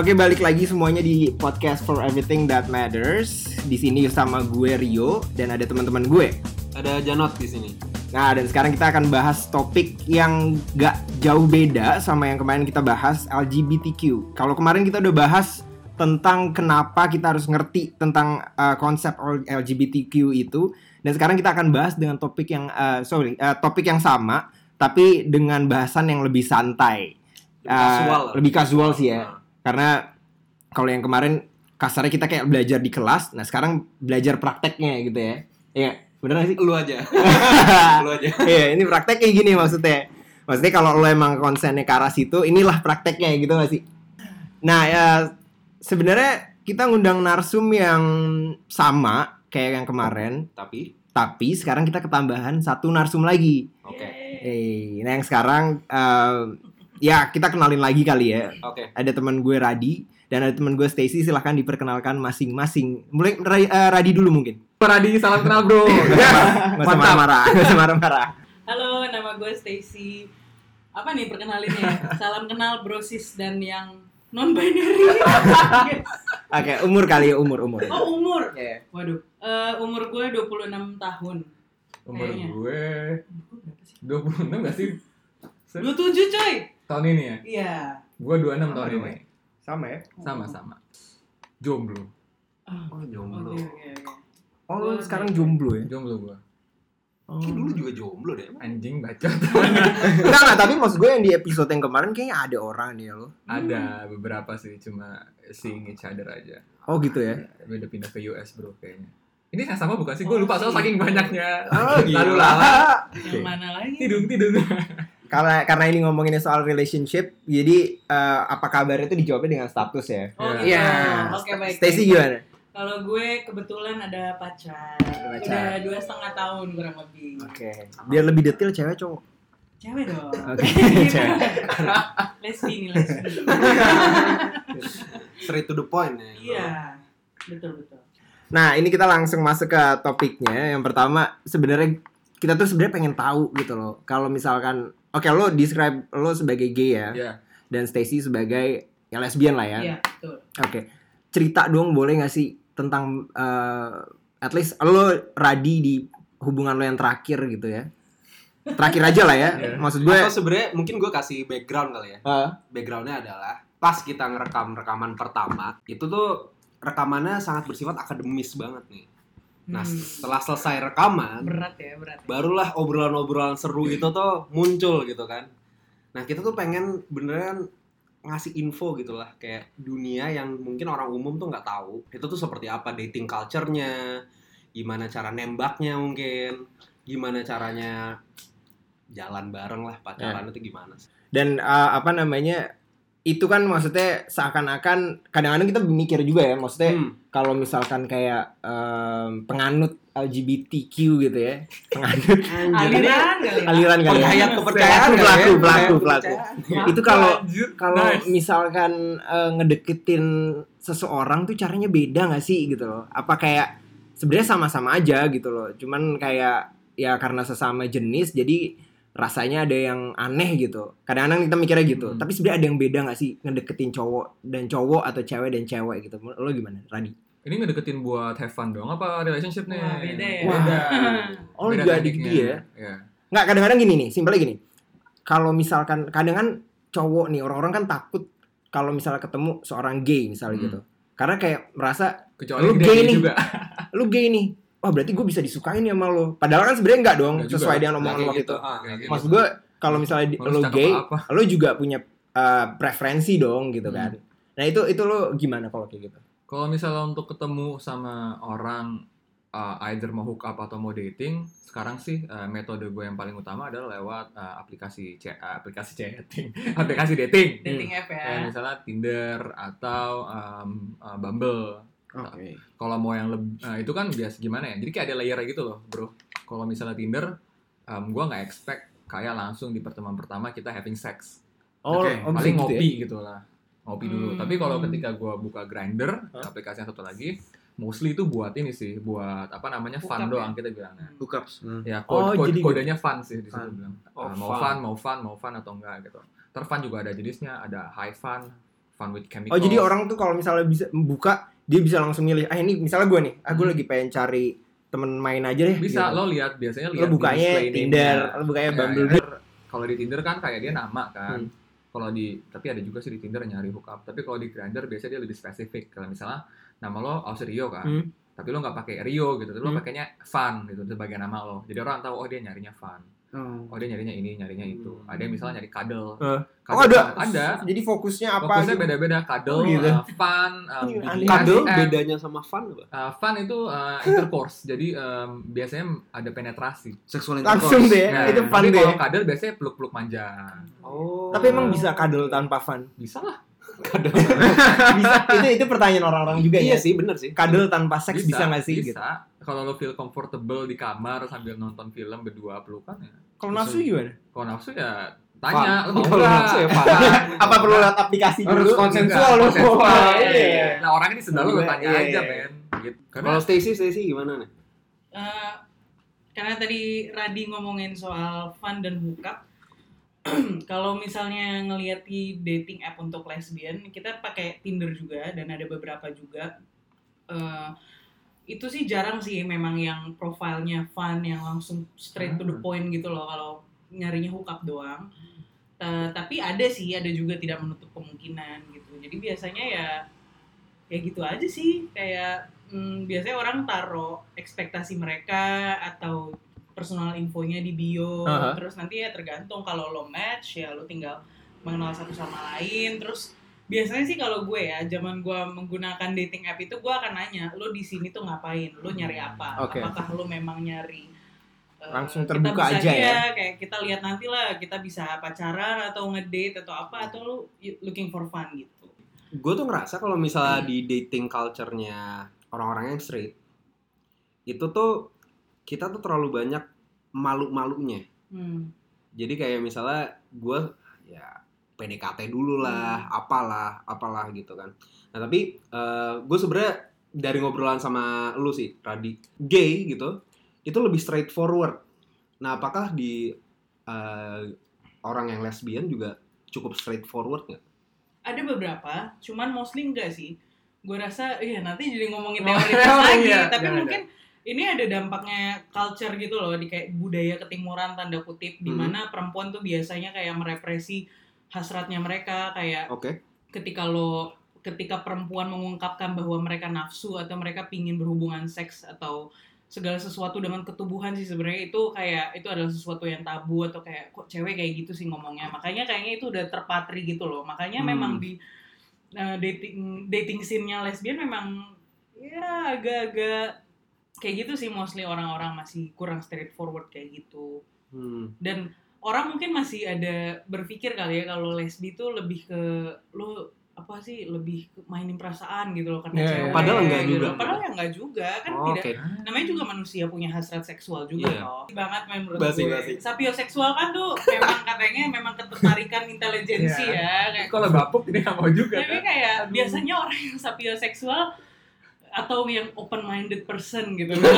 Oke, balik lagi semuanya di podcast for everything that matters. Di sini sama gue Rio dan ada teman-teman gue. Ada Janot di sini. Nah, dan sekarang kita akan bahas topik yang gak jauh beda sama yang kemarin kita bahas LGBTQ. Kalau kemarin kita udah bahas tentang kenapa kita harus ngerti tentang uh, konsep LGBTQ itu, dan sekarang kita akan bahas dengan topik yang uh, sorry, uh, topik yang sama, tapi dengan bahasan yang lebih santai, Lebih casual. Uh, lebih casual sih ya. Karena kalau yang kemarin kasarnya kita kayak belajar di kelas, nah sekarang belajar prakteknya gitu ya. Iya, bener gak sih? Lu aja. Lu aja. Iya, ini praktek kayak gini maksudnya. Maksudnya kalau lo emang konsennya ke arah situ, inilah prakteknya gitu gak sih? Nah, ya sebenarnya kita ngundang narsum yang sama kayak yang kemarin, Tapi tapi sekarang kita ketambahan satu narsum lagi. oke. Eh, nah yang sekarang eh, ya kita kenalin lagi kali ya. Oke. Ada teman gue Radi dan ada teman gue Stacy silahkan diperkenalkan masing-masing. Mulai eh, Radi dulu mungkin. Radi salam kenal bro. Gak usah marah-marah, gak usah marah-marah. Halo, nama gue Stacy. Apa nih perkenalinnya? Salam kenal brosis dan yang non binary. Oke, umur kali ya, umur, umur. oh, umur. Iya. Waduh. Eh, umur gue 26 tahun. Umur Kayaknya. gue Umur gue berapa sih? 26 gak sih? Se- 27 coy. Tahun ini ya? Iya. Gue 26 tahun Sama dong, ini. ya? Sama ya? Sama-sama. Jomblo. Oh, Oh, jomblo. Oke, oke, oke. Oh, lu sekarang jomblo ya? Jomblo gue. Kayak dulu juga jomblo deh. Anjing bacot. Enggak, enggak, tapi maksud gue yang di episode yang kemarin kayaknya ada orang nih lo. Ada beberapa sih, cuma seeing each other aja. Oh gitu ya? Udah pindah ke US bro kayaknya. Ini yang sama bukan sih? Gue lupa soal Oh, saking iya. banyaknya. Oh, Lalu lala. Yang mana lagi? Tidung tidung. Karena karena ini ngomonginnya soal relationship, jadi eh, apa kabar itu dijawabnya dengan status ya. Oh, Iya. Iya. Oke, baik. Stacy gimana? Kalau gue kebetulan ada pacar. pacar. Udah dua setengah tahun kurang lebih. Oke. Biar lebih detail cewek cowok. Cewek dong. Oke, cewek. lesbi nih, lesbi. Straight to the point ya. Iya. Betul, betul. Nah, ini kita langsung masuk ke topiknya. Yang pertama, sebenarnya kita tuh sebenarnya pengen tahu gitu loh. Kalau misalkan oke lo describe lo sebagai gay ya Iya. dan Stacy sebagai ya lesbian lah ya. Iya, betul. Oke. Cerita dong boleh gak sih tentang eh, at least lo Radi di hubungan lo yang terakhir gitu ya. Terakhir aja lah ya. Iya. Maksud gue Atau sebenarnya mungkin gue kasih background kali ya. eh, Backgroundnya adalah pas kita ngerekam rekaman pertama itu tuh rekamannya sangat bersifat akademis banget nih. Nah Hmm. setelah selesai rekaman, berat ya, berat. Ya. barulah obrolan-obrolan seru itu tuh muncul gitu kan. Nah kita tuh pengen beneran ngasih info gitu lah kayak dunia yang mungkin orang umum tuh nggak tahu itu tuh seperti apa dating culture-nya, gimana cara nembaknya mungkin, gimana caranya jalan bareng lah pacaran itu gimana sih? dan eh, apa namanya itu kan maksudnya seakan-akan kadang-kadang kita mikir juga ya maksudnya Hmm. kalau misalkan kayak em, penganut LGBTQ gitu ya penganut. Aliran ya. aliran kali ya. Penghayat kepercayaan pelaku ya, pelaku pelaku itu kalau kalau nice. misalkan eh, ngedeketin seseorang tuh caranya beda nggak sih gitu loh? Apa kayak sebenarnya sama-sama aja gitu loh. Cuman kayak ya karena sesama jenis jadi rasanya ada yang aneh gitu kadang-kadang kita mikirnya gitu Hmm. tapi sebenarnya ada yang beda nggak sih ngedeketin cowok dan cowok atau cewek dan cewek gitu lo gimana Radi Ini ngedeketin buat have fun dong apa relationship nih? Wah, beda ya. Beda. oh Beda tekniknya. gitu ya Iya. nggak kadang-kadang gini nih simpelnya gini kalau misalkan kadang kan cowok nih orang-orang kan takut kalau misalnya ketemu seorang gay misalnya Hmm. gitu karena kayak merasa Kecuali Lu gay nih. juga. lu gay nih wah berarti gue bisa disukain ya sama lo padahal kan sebenarnya enggak dong juga. sesuai dengan Nggak omongan lo gitu. gitu Ah, kayak gitu. maksud gue kalau misalnya Mau lo gay apa? lo juga punya uh, preferensi dong gitu kan nah itu itu lo gimana kalau kayak gitu Kalau misalnya untuk ketemu sama orang uh, either mau hook up atau mau dating, sekarang sih uh, metode gue yang paling utama adalah lewat uh, aplikasi ce- uh, aplikasi chatting, aplikasi dating. Dating app ya. Kayak misalnya Tinder atau um, uh, Bumble. Oke Kalau mau yang lebih, itu kan biasa gimana ya? Jadi kayak ada layer gitu loh, bro. Kalau misalnya Tinder, um, gue nggak expect kayak langsung di pertemuan pertama kita having sex. oh, Oke, oh, bisa paling gitu ngopi ya? gitu lah ngopi dulu Hmm. tapi kalau ketika gua buka grinder Hah? aplikasi yang satu lagi mostly itu buat ini sih buat apa namanya fun Hookup doang ya? kita bilangnya hookups. Hmm. ya Oh, kode, kode- jadi gitu. kodenya fun sih di situ bilang Oh, Ah, mau fun. fun mau fun mau fun atau enggak gitu terfun juga ada jenisnya ada high fun fun with chemicals. Oh jadi orang tuh kalau misalnya bisa buka dia bisa langsung milih. Ah ini misalnya gue nih, ah gue Hmm. lagi pengen cari temen main aja deh. bisa gitu. lo lihat biasanya Lo lihat di bukanya Tinder, name-nya. lo bukanya Ya, Bumble. ya. Kalau di Tinder kan kayak dia nama kan. Hmm. Kalau di tapi ada juga sih di Tinder nyari hookup. Tapi kalau di Grindr biasanya dia lebih spesifik. Kalau misalnya nama lo Ausrio kan. Hmm. Tapi lo nggak pakai Rio gitu. Tapi lo Hmm. pakainya Fun gitu sebagai nama lo. Jadi orang tahu oh dia nyarinya Fun. Oh. Oh dia nyarinya ini, nyarinya itu. Hmm. Ada yang misalnya nyari cuddle. Eh. Cuddle Oh ada. Ada. Jadi fokusnya apa? Fokusnya gitu? beda-beda, cuddle, Oh, gitu. uh, fun, uh. BDSM. Kadel bedanya sama fun apa? Uh, fun itu uh, intercourse, jadi um, biasanya ada penetrasi. Seksual Langsung intercourse. deh, Nah, itu fun deh. kalau kadel biasanya peluk-peluk manja. Oh. Tapi emang bisa kadel tanpa fun? Bisa lah. kadel. bisa. itu itu pertanyaan orang-orang juga iya ya. sih, bener sih. Kadel tanpa seks bisa nggak sih? Bisa. Gitu. Kalau lo feel comfortable di kamar sambil nonton film berdua pelukan ya. Kalau nafsu gimana? Kalau nafsu ya tanya, lo mau nggak? nafsu ya. Apa perlu lihat aplikasi Harus dulu? konsensual lo. konsensual. Wah, Iya, iya. Nah orang ini sedang lo Iya, tanya iya, aja iya. men. Gitu. Kalau Stacy, Stacy gimana nih? Eh, karena tadi Radi ngomongin soal fun dan hookup kalau misalnya ngelihat di dating app untuk lesbian kita pakai Tinder juga dan ada beberapa juga Eh, itu sih jarang sih memang yang profilnya fun yang langsung straight to the point gitu loh kalau nyarinya hookup doang. Eh, tapi ada sih ada juga tidak menutup kemungkinan gitu. Jadi biasanya ya ya gitu aja sih. Kayak hmm, biasanya orang taruh ekspektasi mereka atau personal infonya di bio. Aha. terus nanti ya tergantung kalau lo match ya lo tinggal mengenal satu sama lain. Terus biasanya sih kalau gue ya zaman gue menggunakan dating app itu gue akan nanya lo di sini tuh ngapain lo nyari apa Oke. apakah lo memang nyari eh, Langsung kita terbuka bisa- aja ya? iya, kayak kita lihat nanti lah kita bisa pacaran atau ngedate atau apa atau lo looking for fun gitu Gue tuh ngerasa kalau misalnya di dating culture-nya orang-orang yang straight, itu tuh kita tuh terlalu banyak malu-malunya. hmm. Jadi kayak misalnya gue ya PDKT dulu lah, apalah, apalah gitu kan. Nah tapi gue sebenarnya dari ngobrolan sama lu sih, Radi, gay gitu, itu lebih straightforward. Nah apakah di eh, orang yang lesbian juga cukup straightforward nggak? ada beberapa cuman mostly enggak sih gue rasa iya nanti jadi ngomongin Oh, teoritis oh, lagi iya, tapi jangan, mungkin ini ada dampaknya culture gitu loh di kayak budaya ketimuran tanda kutip di Hmm. mana perempuan tuh biasanya kayak merepresi hasratnya mereka kayak Oke. ketika lo ketika perempuan mengungkapkan bahwa mereka nafsu atau mereka pingin berhubungan seks atau segala sesuatu dengan ketubuhan sih sebenarnya itu kayak itu adalah sesuatu yang tabu atau kayak kok cewek kayak gitu sih ngomongnya makanya kayaknya itu udah terpatri gitu loh makanya Hmm. memang di uh, dating dating scene-nya lesbian memang ya agak-agak kayak gitu sih mostly orang-orang masih kurang straightforward kayak gitu Hmm. dan orang mungkin masih ada berpikir kali ya kalau lesbi itu lebih ke lo apa sih lebih ke mainin perasaan gitu loh karena Iya, iya. cewek Padahal enggak gitu. juga. padahal ya enggak juga kan Oh, tidak Oke. namanya juga manusia punya hasrat seksual juga Iya. loh banget main menurut Basi, gue basi. sapioseksual kan tuh memang katanya memang ketertarikan intelijensi Iya. ya kayak kalau bapuk ini nggak mau juga tapi kan. kayak biasanya orang yang sapioseksual atau yang open minded person gitu kayak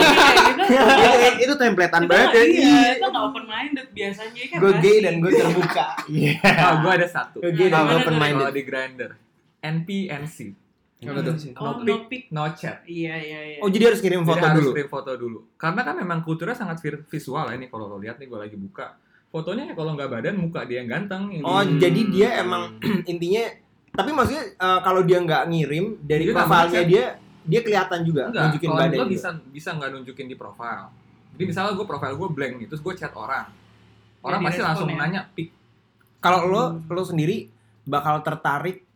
gitu itu, itu templatean banget ya. iya, itu nggak open minded biasanya kan Gue gay dan gue terbuka. Iya. Ah, gue ada satu. Gue gay dan Nah, open Kalau minded. di grinder, NPNC, tuh? Oh, No no pic. pic. no chat. Iya, iya, iya. Oh jadi harus kirim Jadi foto harus dulu. kirim foto dulu. Karena kan memang kulturnya sangat visual ya ini kalau lo lihat nih gue lagi buka. Fotonya ya kalau nggak badan muka dia yang ganteng. Ini. Oh Hmm. jadi dia emang intinya. Tapi maksudnya eh, kalau dia nggak ngirim dari profilnya dia dia kelihatan juga Enggak, nunjukin kalau badan. lo juga. bisa bisa nggak nunjukin di profile. Jadi misalnya gue profile gue blank nih, terus gue chat orang. Orang Ya, pasti langsung ya. nanya pic. Kalau lo lo sendiri bakal tertarik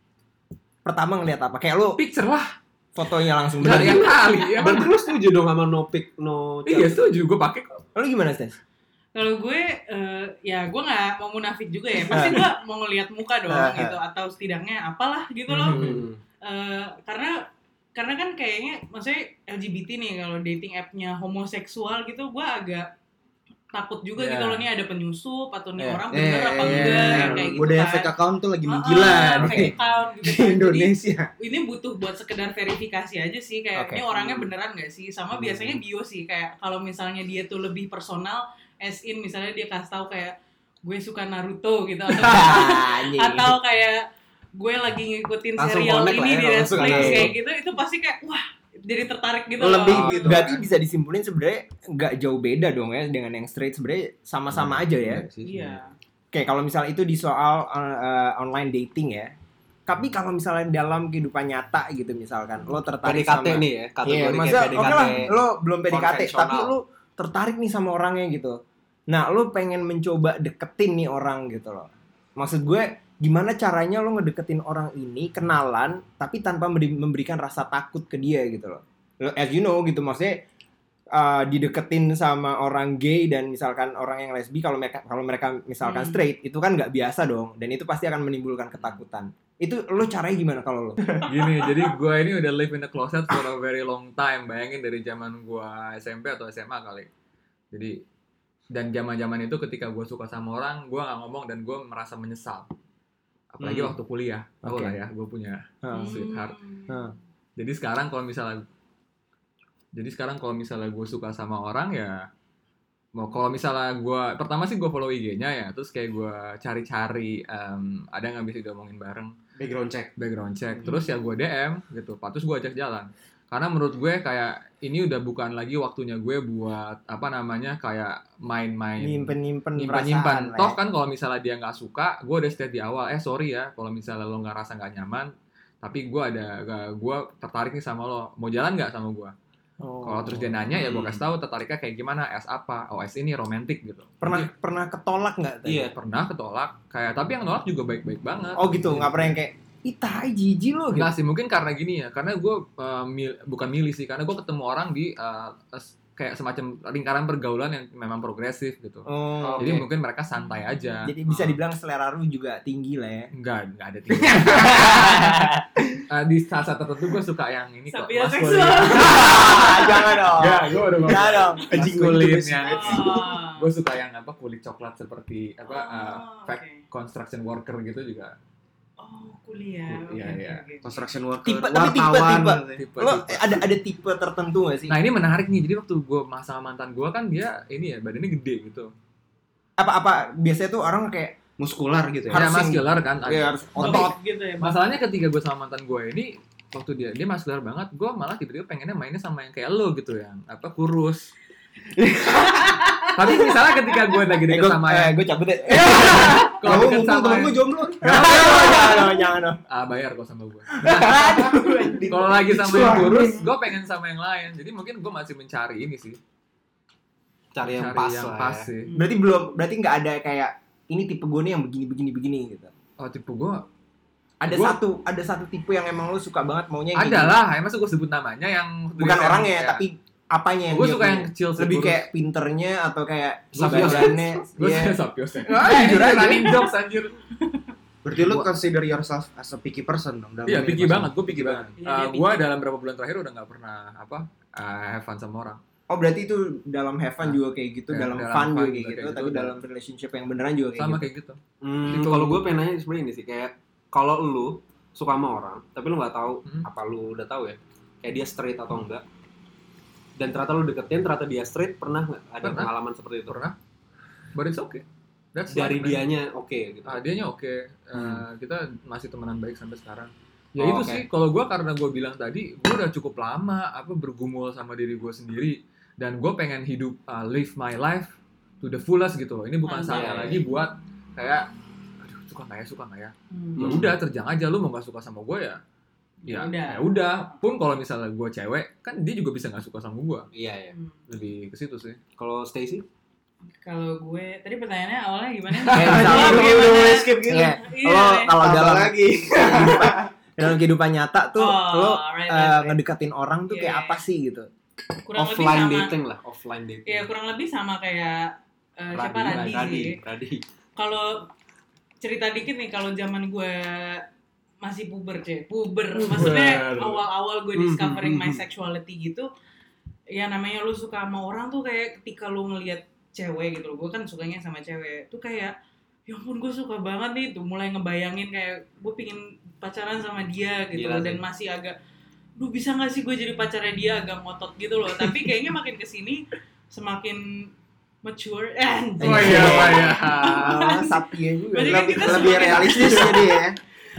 pertama ngeliat apa? Kayak lo Picture lah. fotonya langsung Benar bener. yang kali. Ya, Berarti lu setuju dong sama no pic, no chat? Iya setuju, gue pakai kok. Lo gimana Stes? Kalau gue, eh, ya gue nggak mau munafik juga ya. Pasti gue mau ngelihat muka dong ah. gitu, atau setidaknya apalah gitu loh. Hmm. Eh, karena karena kan kayaknya, maksudnya LGBT nih kalau dating app-nya homoseksual gitu, gue agak takut juga Iya. gitu loh nih ada penyusup atau nih Iya. orang bener apa Eh, enggak yang kayak gitu Budaya kan. fake account tuh lagi menggila ah, fake account gitu di kan. Jadi, Indonesia. ini butuh buat sekedar verifikasi aja sih kayak Oke. ini orangnya beneran gak sih sama Hmm. biasanya bio sih kayak kalau misalnya dia tuh lebih personal as in misalnya dia kasih tahu kayak gue suka Naruto gitu atau atau kayak gue lagi ngikutin Langsung serial ini ya, di Netflix kayak gitu itu pasti kayak wah jadi tertarik gitu lebih loh. gitu berarti kan. bisa disimpulin sebenarnya nggak jauh beda dong ya dengan yang straight sebenarnya sama-sama aja ya iya Oke, kalau misalnya itu di soal uh, online dating ya. Tapi kalau misalnya dalam kehidupan nyata gitu misalkan, lo tertarik PDKT sama nih ya, Iya, kategori masa kayak oke PDKT. lah, lo belum PDKT, tapi lo tertarik nih sama orangnya gitu. Nah, lo pengen mencoba deketin nih orang gitu loh. Maksud gue, gimana caranya lo ngedeketin orang ini, kenalan, tapi tanpa memberi- memberikan rasa takut ke dia gitu loh. Lo- As you know gitu, maksudnya uh, dideketin sama orang gay dan misalkan orang yang lesbi kalau mereka kalau mereka misalkan Hmm. straight itu kan nggak biasa dong dan itu pasti akan menimbulkan ketakutan itu lo caranya gimana kalau lo Gini, jadi gue ini udah live in the closet for a very long time. Bayangin dari zaman gue SMP atau SMA kali. Jadi dan zaman-zaman itu ketika gue suka sama orang, gue nggak ngomong dan gue merasa menyesal. Apalagi Hmm. waktu kuliah, tau Oke. lah ya, gue punya. Hmm. Sweetheart. Hmm. Jadi sekarang kalau misalnya, jadi sekarang kalau misalnya gue suka sama orang ya, mau kalau misalnya gue pertama sih gue follow IG-nya ya, terus kayak gue cari-cari em, ada nggak bisa diomongin bareng background check. background check Hmm. terus ya gue DM gitu terus gue ajak jalan karena menurut gue kayak ini udah bukan lagi waktunya gue buat apa namanya kayak main-main. Nyimpen nyimpen nyimpan nyimpan toh kan kalau misalnya dia nggak suka gue udah state di awal eh sorry ya kalau misalnya lo nggak rasa nggak nyaman tapi gue ada gue tertarik nih sama lo. Mau jalan nggak sama gue? Oh. kalau terus dia nanya ya gue Hmm. kasih tahu tertariknya kayak gimana es apa? Oh es ini romantis gitu. Pernah Jadi, pernah ketolak nggak? Iya. pernah ketolak. Kayak tapi yang nolak juga baik-baik banget. Oh gitu? Nggak pernah yang kayak ih tai jijik lo gitu Enggak sih, mungkin karena gini ya. Karena gue bukan milih sih, karena gue ketemu orang di uh, kayak semacam lingkaran pergaulan yang memang progresif gitu. oh, Jadi mungkin mereka santai aja. jadi bisa dibilang selera lu juga tinggi lah ya Enggak, enggak ada tinggi. Eh, di saat saat tertentu gue suka yang ini kok. Seksual. jangan dong Ya, gue udah ngomong. jangan dong Maskulinnya. Oh. Gue suka yang apa kulit coklat seperti apa uh, Oh, fake oke. construction worker gitu juga. Oh, kuliah. Iya, iya. Construction worker, Tipe- tapi tipe- wartawan. Tipe, lo tipe. ada ada tipe tertentu gak sih Nah ini menarik nih. Jadi waktu gue sama mantan gue kan dia ini ya badannya gede gitu. apa apa biasanya tuh orang kayak muskular gitu ya. Ya Harus yang- muscular kan. ya harus Otot gitu ya. Masalahnya ketika gue sama mantan gue ini waktu dia dia muscular banget, gue malah tiba-tiba pengennya mainnya sama yang kayak lo gitu yang apa kurus. Tapi misalnya ketika gue lagi eh, deket gue sama yang gue cabut deh kalau deket sama gue jomblo jangan dong jangan dong ah bayar kok sama gue. Kalau lagi sama yang kurus, gue pengen sama yang lain. Jadi mungkin gue masih mencari ini sih, Cari yang cari pas yang lah pas ya. sih. berarti belum berarti nggak ada kayak ini tipe gue nih yang begini begini begini gitu Oh tipe gue ada Gua- satu ada satu tipe yang emang lu suka banget maunya yang kayak ada gini. lah, emang gue sebut namanya yang bukan orangnya ya. tapi apanya yang gue suka yang kecil sih, lebih kurus. kayak pinternya atau kayak Gua suka- sabarannya gue Iya. suka Sapios ya. Ah, jujur aja. running jokes anjir. Berarti lu consider yourself as a picky person dong. dalam Iya, picky banget, gue picky banget. Iya, Uh, dia gue picky. dalam beberapa bulan terakhir udah nggak pernah apa uh, have fun sama orang. oh berarti itu dalam have fun juga kayak gitu Ya, dalam, dalam fun fun juga kayak gitu gitu, tapi dan- dalam relationship yang beneran juga kayak Sama gitu kayak gitu. Hmm, Itu- kalau gue pengen nanya sebenarnya ini sih kayak kalau lu suka sama orang, tapi lu nggak tahu Hmm. apa lu udah tahu ya, kayak dia straight atau enggak. Dan ternyata lu deketin, ternyata dia straight, pernah nggak ada Pernah. pengalaman seperti itu? Pernah. But it's okay. That's Dari life, dianya oke gitu. Ah, dianya oke. Uh, Hmm. Kita masih temenan baik sampai sekarang. Ya Oh, itu oke. sih, kalau gue karena gue bilang tadi, gue udah cukup lama apa bergumul sama diri gue sendiri dan gue pengen hidup uh, live my life to the fullest gitu. Ini bukan Anjay. saatnya lagi buat kayak aduh suka nggak ya suka nggak ya Hmm. ya udah terjang aja lu mau nggak suka sama gue ya ya Udah. ya udah pun kalau misalnya gue cewek kan dia juga bisa nggak suka sama gue Iya ya. Hmm. lebih ke situ sih Kalau Stacy? Kalau gue tadi pertanyaannya awalnya gimana? Kayak misalnya lu- bagaimana? lu skip gitu. Iya, lo kalau Apa dalam lagi? dalam kehidupan nyata tuh Oh, lo right, eh, right, right. ngedekatin orang tuh kayak Iya. apa sih gitu kurang offline lebih sama, dating lah, offline dating. Iya kurang lebih sama kayak eh, siapa Radi, Radi, Radi, sih. Radi. Kalau cerita dikit nih kalau zaman gue masih puber cuy, puber. Maksudnya awal-awal gue Hmm, discovering hmm, my hmm. sexuality gitu. Ya namanya lu suka sama orang tuh kayak ketika lu ngelihat cewek gitu loh. Gue kan sukanya sama cewek. Tuh kayak ya ampun gue suka banget nih tuh mulai ngebayangin kayak gue pingin pacaran sama dia gitu Gila loh. dan sih. masih agak Duh bisa gak sih gue jadi pacarnya dia agak ngotot gitu loh Tapi kayaknya makin ke sini semakin mature eh, oh iya oh iya Satya juga kan Lebih, lebih realistis jadi ya.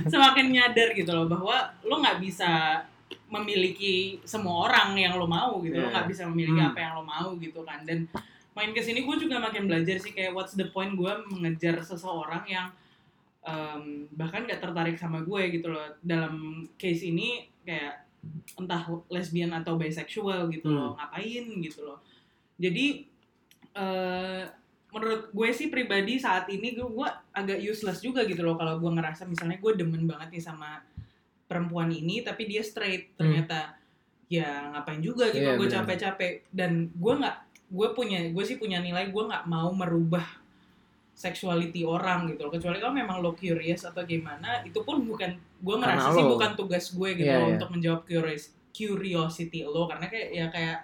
Semakin nyadar gitu loh bahwa lo nggak bisa memiliki semua orang yang lo mau gitu. Lo Iya. nggak bisa memiliki Hmm. apa yang lo mau gitu kan. Dan main ke sini gue juga makin belajar sih kayak what's the point gue mengejar seseorang yang em, bahkan gak tertarik sama gue gitu loh. Dalam case ini kayak entah lesbian atau bisexual gitu loh ngapain gitu loh. Jadi eh menurut gue sih pribadi saat ini gue, gue agak useless juga gitu loh kalau gue ngerasa misalnya gue demen banget nih sama perempuan ini tapi dia straight. Ternyata ya ngapain juga gitu Iya, gue capek-capek. Dan gue nggak gue punya gue sih punya nilai gue nggak mau merubah sexuality orang gitu loh. Kecuali kalau memang lo curious atau gimana itu pun bukan gue ngerasa sih bukan tugas gue gitu Iya, loh iya. untuk menjawab curious curiosity lo. Karena kayak ya kayak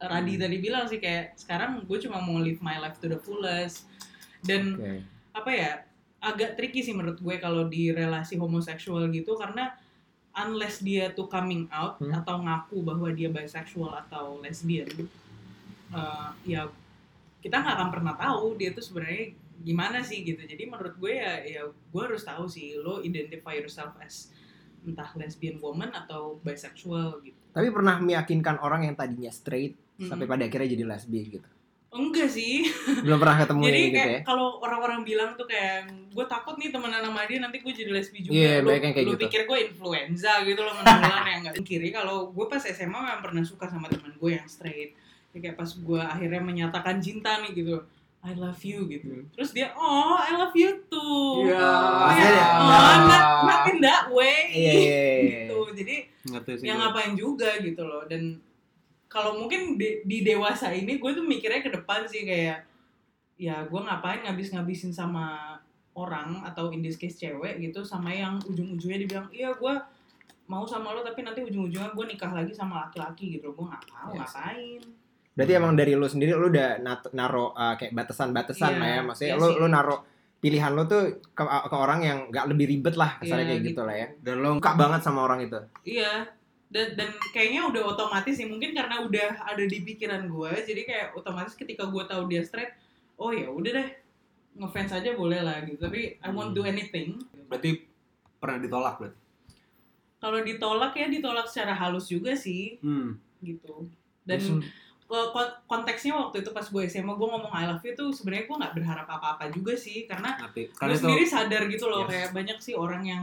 Radi Hmm. tadi bilang sih kayak sekarang gue cuma mau live my life to the fullest dan Oke. apa ya agak tricky sih menurut gue kalau di relasi homoseksual gitu karena unless dia tuh coming out Hmm. atau ngaku bahwa dia bisexual atau lesbian uh, ya kita nggak akan pernah tahu dia tuh sebenarnya gimana sih gitu jadi menurut gue ya ya gue harus tahu sih lo identify yourself as entah lesbian woman atau bisexual gitu Tapi pernah meyakinkan orang yang tadinya straight Mm-mm. sampai pada akhirnya jadi lesbian gitu. enggak sih Belum pernah ketemu jadi gitu kayak ya. kalau orang-orang bilang tuh kayak gue takut nih temenan sama dia nanti gue jadi lesbi juga Iya, lu, kayak lu gitu. pikir gue influenza gitu loh menular yang nggak kiri kalau gue pas SMA memang pernah suka sama teman gue yang straight Ya, kayak pas gue akhirnya menyatakan cinta nih gitu I love you gitu Hmm. terus dia oh I love you too Iya. Kayak, Iya. oh not, not in that way Iya, iya, iya. gitu jadi yang ngapain juga gitu loh dan kalau mungkin di, di dewasa ini gue tuh mikirnya ke depan sih kayak ya gue ngapain ngabis-ngabisin sama orang atau in this case cewek gitu sama yang ujung-ujungnya dibilang iya gue mau sama lo tapi nanti ujung-ujungnya gue nikah lagi sama laki-laki gitu gue nggak mau Yes. ngapain Berarti emang dari lu sendiri lu udah naro uh, kayak batasan-batasan Iya, lah ya. Maksudnya iya lu sih. lu naro pilihan lu tuh ke, ke orang yang nggak lebih ribet lah kasarnya Iya, kayak gitu gitu. lah ya. dan lo Suka banget sama orang itu. iya dan dan kayaknya udah otomatis sih mungkin karena udah ada di pikiran gue jadi kayak otomatis ketika gue tahu dia straight oh ya udah deh ngefans aja boleh lah gitu. Tapi I won't do anything. Berarti pernah ditolak berarti? Kalau ditolak ya ditolak secara halus juga sih. Hmm. gitu. Dan ko- konteksnya waktu itu pas gue SMA gue ngomong I love you tuh sebenarnya gue nggak berharap apa-apa juga sih karena gue karena itu sendiri sadar gitu loh Yes. kayak banyak sih orang yang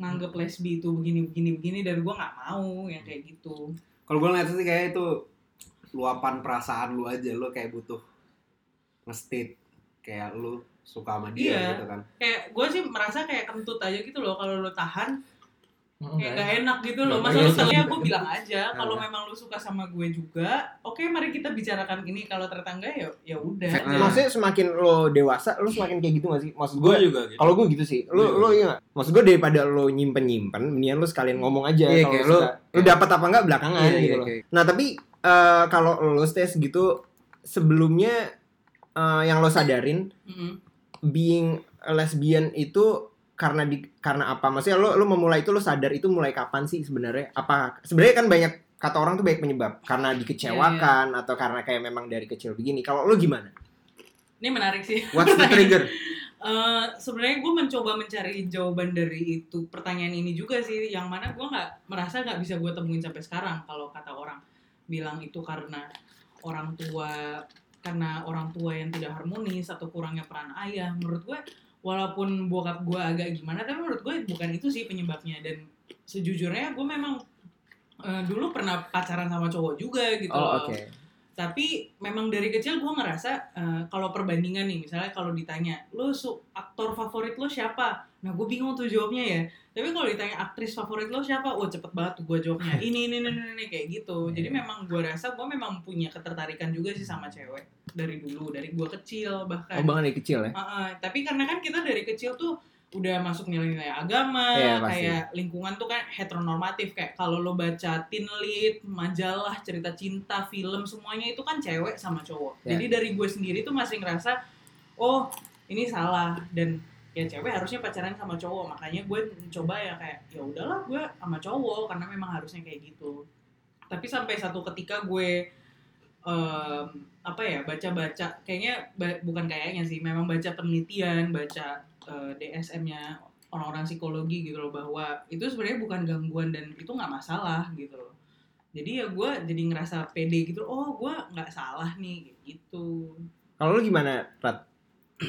nganggep lesbi itu begini begini begini dan gue nggak mau yang kayak gitu. Kalau gue ngeliat sih kayak itu luapan perasaan lu aja lu kayak butuh nge-state kayak lu suka sama dia Iya. gitu kan. Kayak gue sih merasa kayak kentut aja gitu loh kalau lo tahan kayak nggak gak enak gitu loh masa lu sekali gue bilang aja kalau Nah. memang lu suka sama gue juga oke mari kita bicarakan ini kalau ternyata enggak ya ya udah Nah. Maksudnya semakin lo dewasa, lo semakin kayak gitu gak sih? Maksud gue gue, juga gitu kalau gue gitu sih. Lo Iya. lo iya gak? Maksud gue daripada lo nyimpen nyimpen, mendingan lo sekalian ngomong aja. Iya, kalau kayak lo, lo- lo dapat apa enggak belakangan Iya, gitu iya, loh. Nah tapi eh, kalau lo stage gitu sebelumnya eh, yang lo sadarin Mm-mm. being a lesbian itu karena di karena apa? Maksudnya lo lo memulai itu lo sadar itu mulai kapan sih sebenarnya? Apa sebenarnya kan banyak kata orang tuh banyak penyebab karena dikecewakan atau karena kayak memang dari kecil begini. Kalau lo gimana? ini menarik sih what's the trigger Eh, sebenarnya gue mencoba mencari jawaban dari itu pertanyaan ini juga sih yang mana gue nggak merasa nggak bisa gue temuin sampai sekarang kalau kata orang bilang itu karena orang tua karena orang tua yang tidak harmonis atau kurangnya peran ayah menurut gue walaupun bokap gue agak gimana tapi menurut gue bukan itu sih penyebabnya dan sejujurnya gue memang eh, dulu pernah pacaran sama cowok juga gitu Oh loh. Tapi memang dari kecil gue ngerasa eh, kalau perbandingan nih misalnya kalau ditanya lo su aktor favorit lo siapa? Nah gue bingung tuh jawabnya ya. Tapi kalau ditanya aktris favorit lo siapa? Wah cepet banget tuh gue jawabnya. Ini ini ini, ini, ini, kayak gitu. Jadi Iya. memang gue rasa gue memang punya ketertarikan juga sih sama cewek dari dulu dari gue kecil Oh bahkan bahkan dari kecil ya? Uh, uh, tapi karena kan kita dari kecil tuh udah masuk nilai-nilai agama, pasti. kayak lingkungan tuh kan heteronormatif kayak kalau lo baca teen lead, majalah, cerita cinta, film semuanya itu kan cewek sama cowok. Iya. Jadi dari gue sendiri tuh masih ngerasa oh ini salah dan ya cewek harusnya pacaran sama cowok makanya gue coba ya kayak ya udahlah gue sama cowok karena memang harusnya kayak gitu tapi sampai satu ketika gue em, apa ya baca-baca kayaknya ba- bukan kayaknya sih memang baca penelitian baca eh, DSM-nya orang-orang psikologi gitu loh bahwa itu sebenarnya bukan gangguan dan itu nggak masalah gitu loh jadi ya gue jadi ngerasa pede gitu oh gue nggak salah nih gitu Kalau lu gimana, Rat?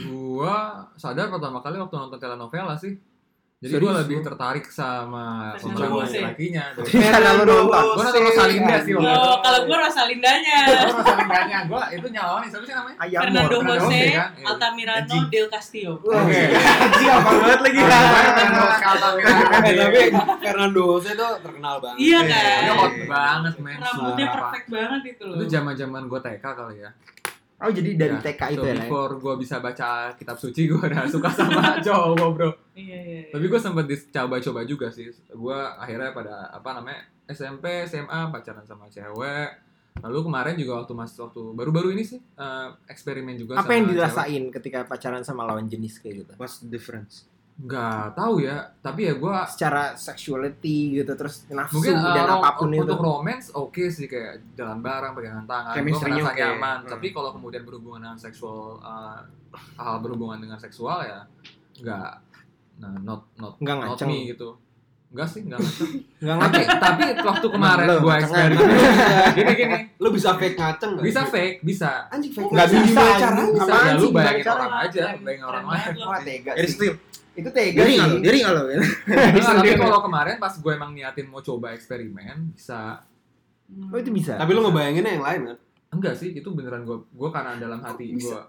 Gua sadar pertama kali waktu nonton telenovela sih. Jadi gue lebih tertarik sama pemeran Jose. laki-lakinya. Karena lu nonton. Gue nonton Rosalinda sih itu. oh kalau gue Rosalindanya Oh, Rosalindanya. Gue itu nyalawan siapa sih namanya? Ayam Fernando Jose? Iya. Altamirano. Del Castillo Oke. Anjing apa banget lagi. Eh, tapi Fernando Jose tuh terkenal banget. iya Dia kan hot banget men. rambutnya perfect banget itu loh Itu zaman-zaman gue TK kali ya. Oh, jadi dari Ya, TK itu so ya. Before gue bisa baca kitab suci, gue udah suka sama cowok bro. iya iya, iya. Tapi gue sempet dicoba-coba juga sih. Gue akhirnya pada apa namanya SMP, SMA pacaran sama cewek. Lalu kemarin juga waktu mas waktu baru-baru ini sih eh, eksperimen juga. Apa sama yang cewek. dirasain ketika pacaran sama lawan jenis kayak gitu? What's the difference? Nggak tahu ya. Tapi ya gue Secara sexuality gitu terus nafsu mungkin eh, dan ro- apa pun itu. untuk romance oke sih kayak jalan bareng pegangan tangan gue ngerasa oke. nyaman Hmm. tapi kalau kemudian berhubungan dengan seksual eh, hal berhubungan dengan seksual ya nggak nah not not Nggak not ngaceng. me gitu Enggak sih, enggak ngaceng. Enggak tapi ngaceng. tapi waktu kemarin gue ngacengan. eksperimen gini gini Lu bisa fake ngaceng nggak? bisa fake bisa Anjing fake Nggak ngaceng. bisa, caranya? bisa Apaan ya lu bayangin orang aja bayangin orang lain. Wah, tega tip. Itu tega Diri sih. lo? Diri lo? Nah, tapi kalau kemarin pas gue emang niatin mau coba eksperimen bisa Oh, itu bisa. Tapi lu ngebayanginnya yang lain kan? enggak sih itu beneran gue gue karena dalam hati gue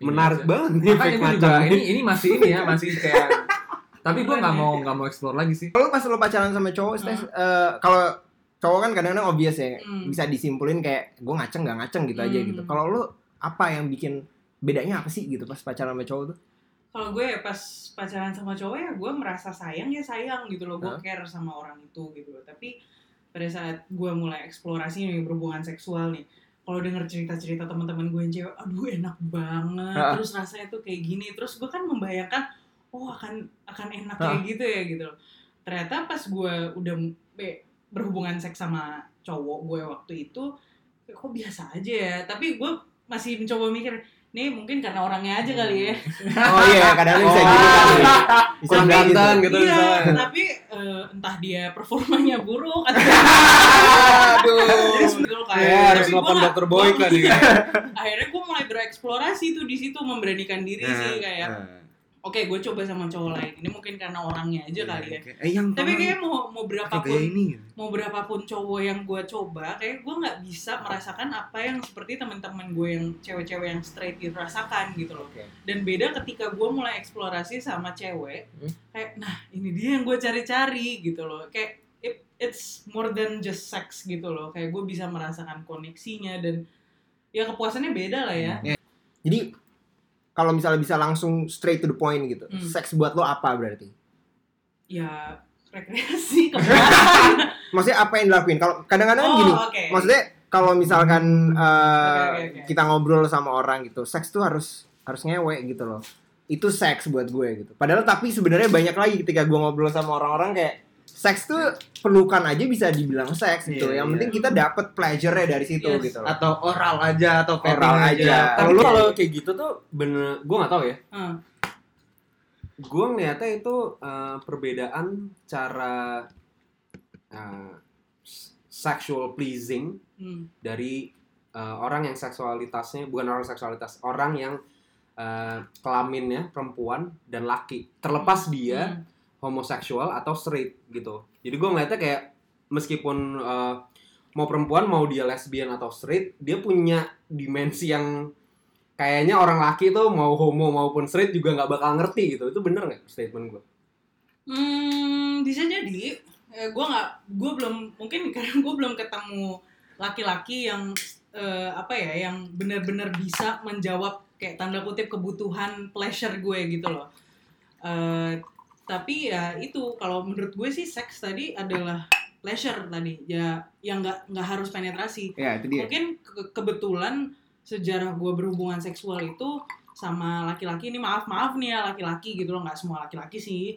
Menarik banget nih makanya gue juga ini ini masih ini ya masih kayak tapi gue nggak mau nggak mau explore lagi sih Kalau pas lo pacaran sama cowok, Stes, eh, kalau cowok kan kadang-kadang obvious ya, Hmm. bisa disimpulin kayak gue ngaceng nggak ngaceng gitu aja Hmm. gitu. Kalau lo apa yang bikin bedanya apa sih gitu pas pacaran sama cowok tuh? Kalau gue ya pas pacaran sama cowok ya gue merasa sayang ya sayang gitu loh gue Hah? care sama orang itu gitu loh tapi pada saat gue mulai eksplorasi nih berhubungan seksual nih kalau denger cerita-cerita teman-teman gue yang cewek aduh enak banget Ha. terus rasanya tuh kayak gini terus gue kan membayangkan oh akan akan enak Ha. kayak gitu ya gitu loh ternyata pas gue udah be- berhubungan seks sama cowok gue waktu itu kok biasa aja ya tapi gue masih mencoba mikir nih mungkin karena orangnya aja kali ya Oh iya, kadang bisa Oh. gitu kali. Bisa Kurang kayak gitu. ganteng gitu iya, tapi eh, entah dia performanya buruk atau Aduh. Betul kan? Ya, harus nelfon gua- dokter Boyka nih. akhirnya gue mulai bereksplorasi tuh di situ memberanikan diri sih kayak Oke gue coba sama cowok lain. Ini mungkin karena orangnya aja kali ya. Eh yang tapi kayak mau mau berapapun ini. mau berapapun cowok yang gue coba kayak gue nggak bisa merasakan apa yang seperti teman-teman gue yang cewek-cewek yang straight gitu rasakan gitu loh. Oke. dan beda ketika gue mulai eksplorasi sama cewek Hmm. kayak nah ini dia yang gue cari-cari gitu loh. Kayak it- it's more than just sex gitu loh. Kayak gue bisa merasakan koneksinya dan ya kepuasannya beda lah ya. Jadi kalau misalnya bisa langsung straight to the point gitu, Hmm. seks buat lo apa berarti? ya rekreasi Maksudnya apa yang dilakuin? Kalau kadang-kadang oh gini, oke maksudnya kalau misalkan eh, Oke, oke, oke. kita ngobrol sama orang gitu, seks tuh harus harus ngewe gitu loh. Itu seks buat gue gitu. Padahal tapi sebenarnya banyak lagi ketika gue ngobrol sama orang-orang kayak seks tuh pelukan aja bisa dibilang seks gitu. Iya, Yang iya. penting kita dapat pleasure-nya dari situ Yes. gitu loh. Atau oral aja atau Oral aja. Tapi Kalau lu- kalau kayak gitu tuh bener, gue nggak tahu ya. Hmm. Gue ngeliatnya itu eh, perbedaan cara eh, s- sexual pleasing Hmm. dari eh, orang yang seksualitasnya bukan orang seksualitas, orang yang eh, kelaminnya perempuan dan laki. Terlepas dia Hmm. Homoseksual atau straight gitu. Jadi gue ngeliatnya kayak meskipun uh, mau perempuan mau dia lesbian atau straight, dia punya dimensi yang kayaknya orang laki tuh mau homo maupun straight juga nggak bakal ngerti gitu. Itu bener nggak statement gue? Hmm, bisa jadi. Eh, gue nggak, gue belum mungkin karena gue belum ketemu laki-laki yang eh, apa ya, yang benar-benar bisa menjawab kayak tanda kutip kebutuhan pleasure gue gitu loh. Eh, tapi ya itu kalau menurut gue sih seks tadi adalah pleasure tadi. Ya yang nggak nggak harus penetrasi. Ya, itu dia. mungkin ke- kebetulan sejarah gue berhubungan seksual itu sama laki-laki ini maaf maaf nih ya laki-laki gitu loh. Nggak semua laki-laki sih.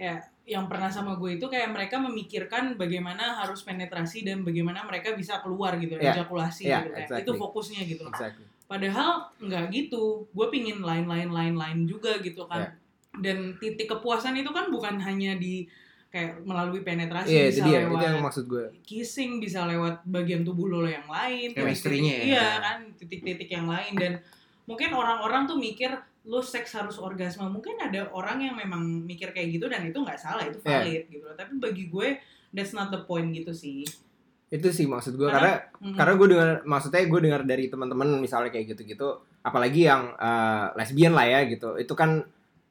Ya yang pernah sama gue itu kayak mereka memikirkan bagaimana harus penetrasi dan bagaimana mereka bisa keluar gitu Ya, ejakulasi ya, gitu exactly. itu fokusnya gitu loh. Exactly. padahal nggak gitu. Gue pingin lain lain lain lain juga gitu kan. Ya. Dan titik kepuasan itu kan bukan hanya di kayak melalui penetrasi Iya, itu bisa dia. Itu lewat yang maksud gue. kissing bisa lewat bagian tubuh lo yang lain Chemistry-nya ya. iya kan titik-titik yang lain dan mungkin orang-orang tuh mikir lo seks harus orgasme mungkin ada orang yang memang mikir kayak gitu dan itu nggak salah itu Iya. valid gitu loh tapi bagi gue that's not the point gitu sih Itu sih maksud gue karena Mm-mm. karena gue dengar maksudnya gue dengar dari teman-teman misalnya kayak gitu-gitu apalagi yang eh, lesbian lah ya gitu itu kan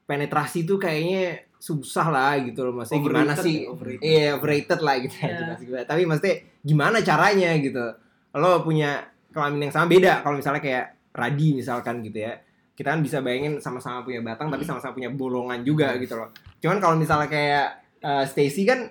penetrasi tuh kayaknya susah lah gitu loh maksudnya gimana Overrated sih? ya, overrated. iya overrated lah gitu Iya. maksud gue. tapi maksudnya gimana caranya gitu? Lo punya kelamin yang sama beda. Kalau misalnya kayak Radi misalkan gitu ya kita kan bisa bayangin sama-sama punya batang tapi sama-sama punya bolongan juga gitu loh. Cuman kalau misalnya kayak eh, Stacy kan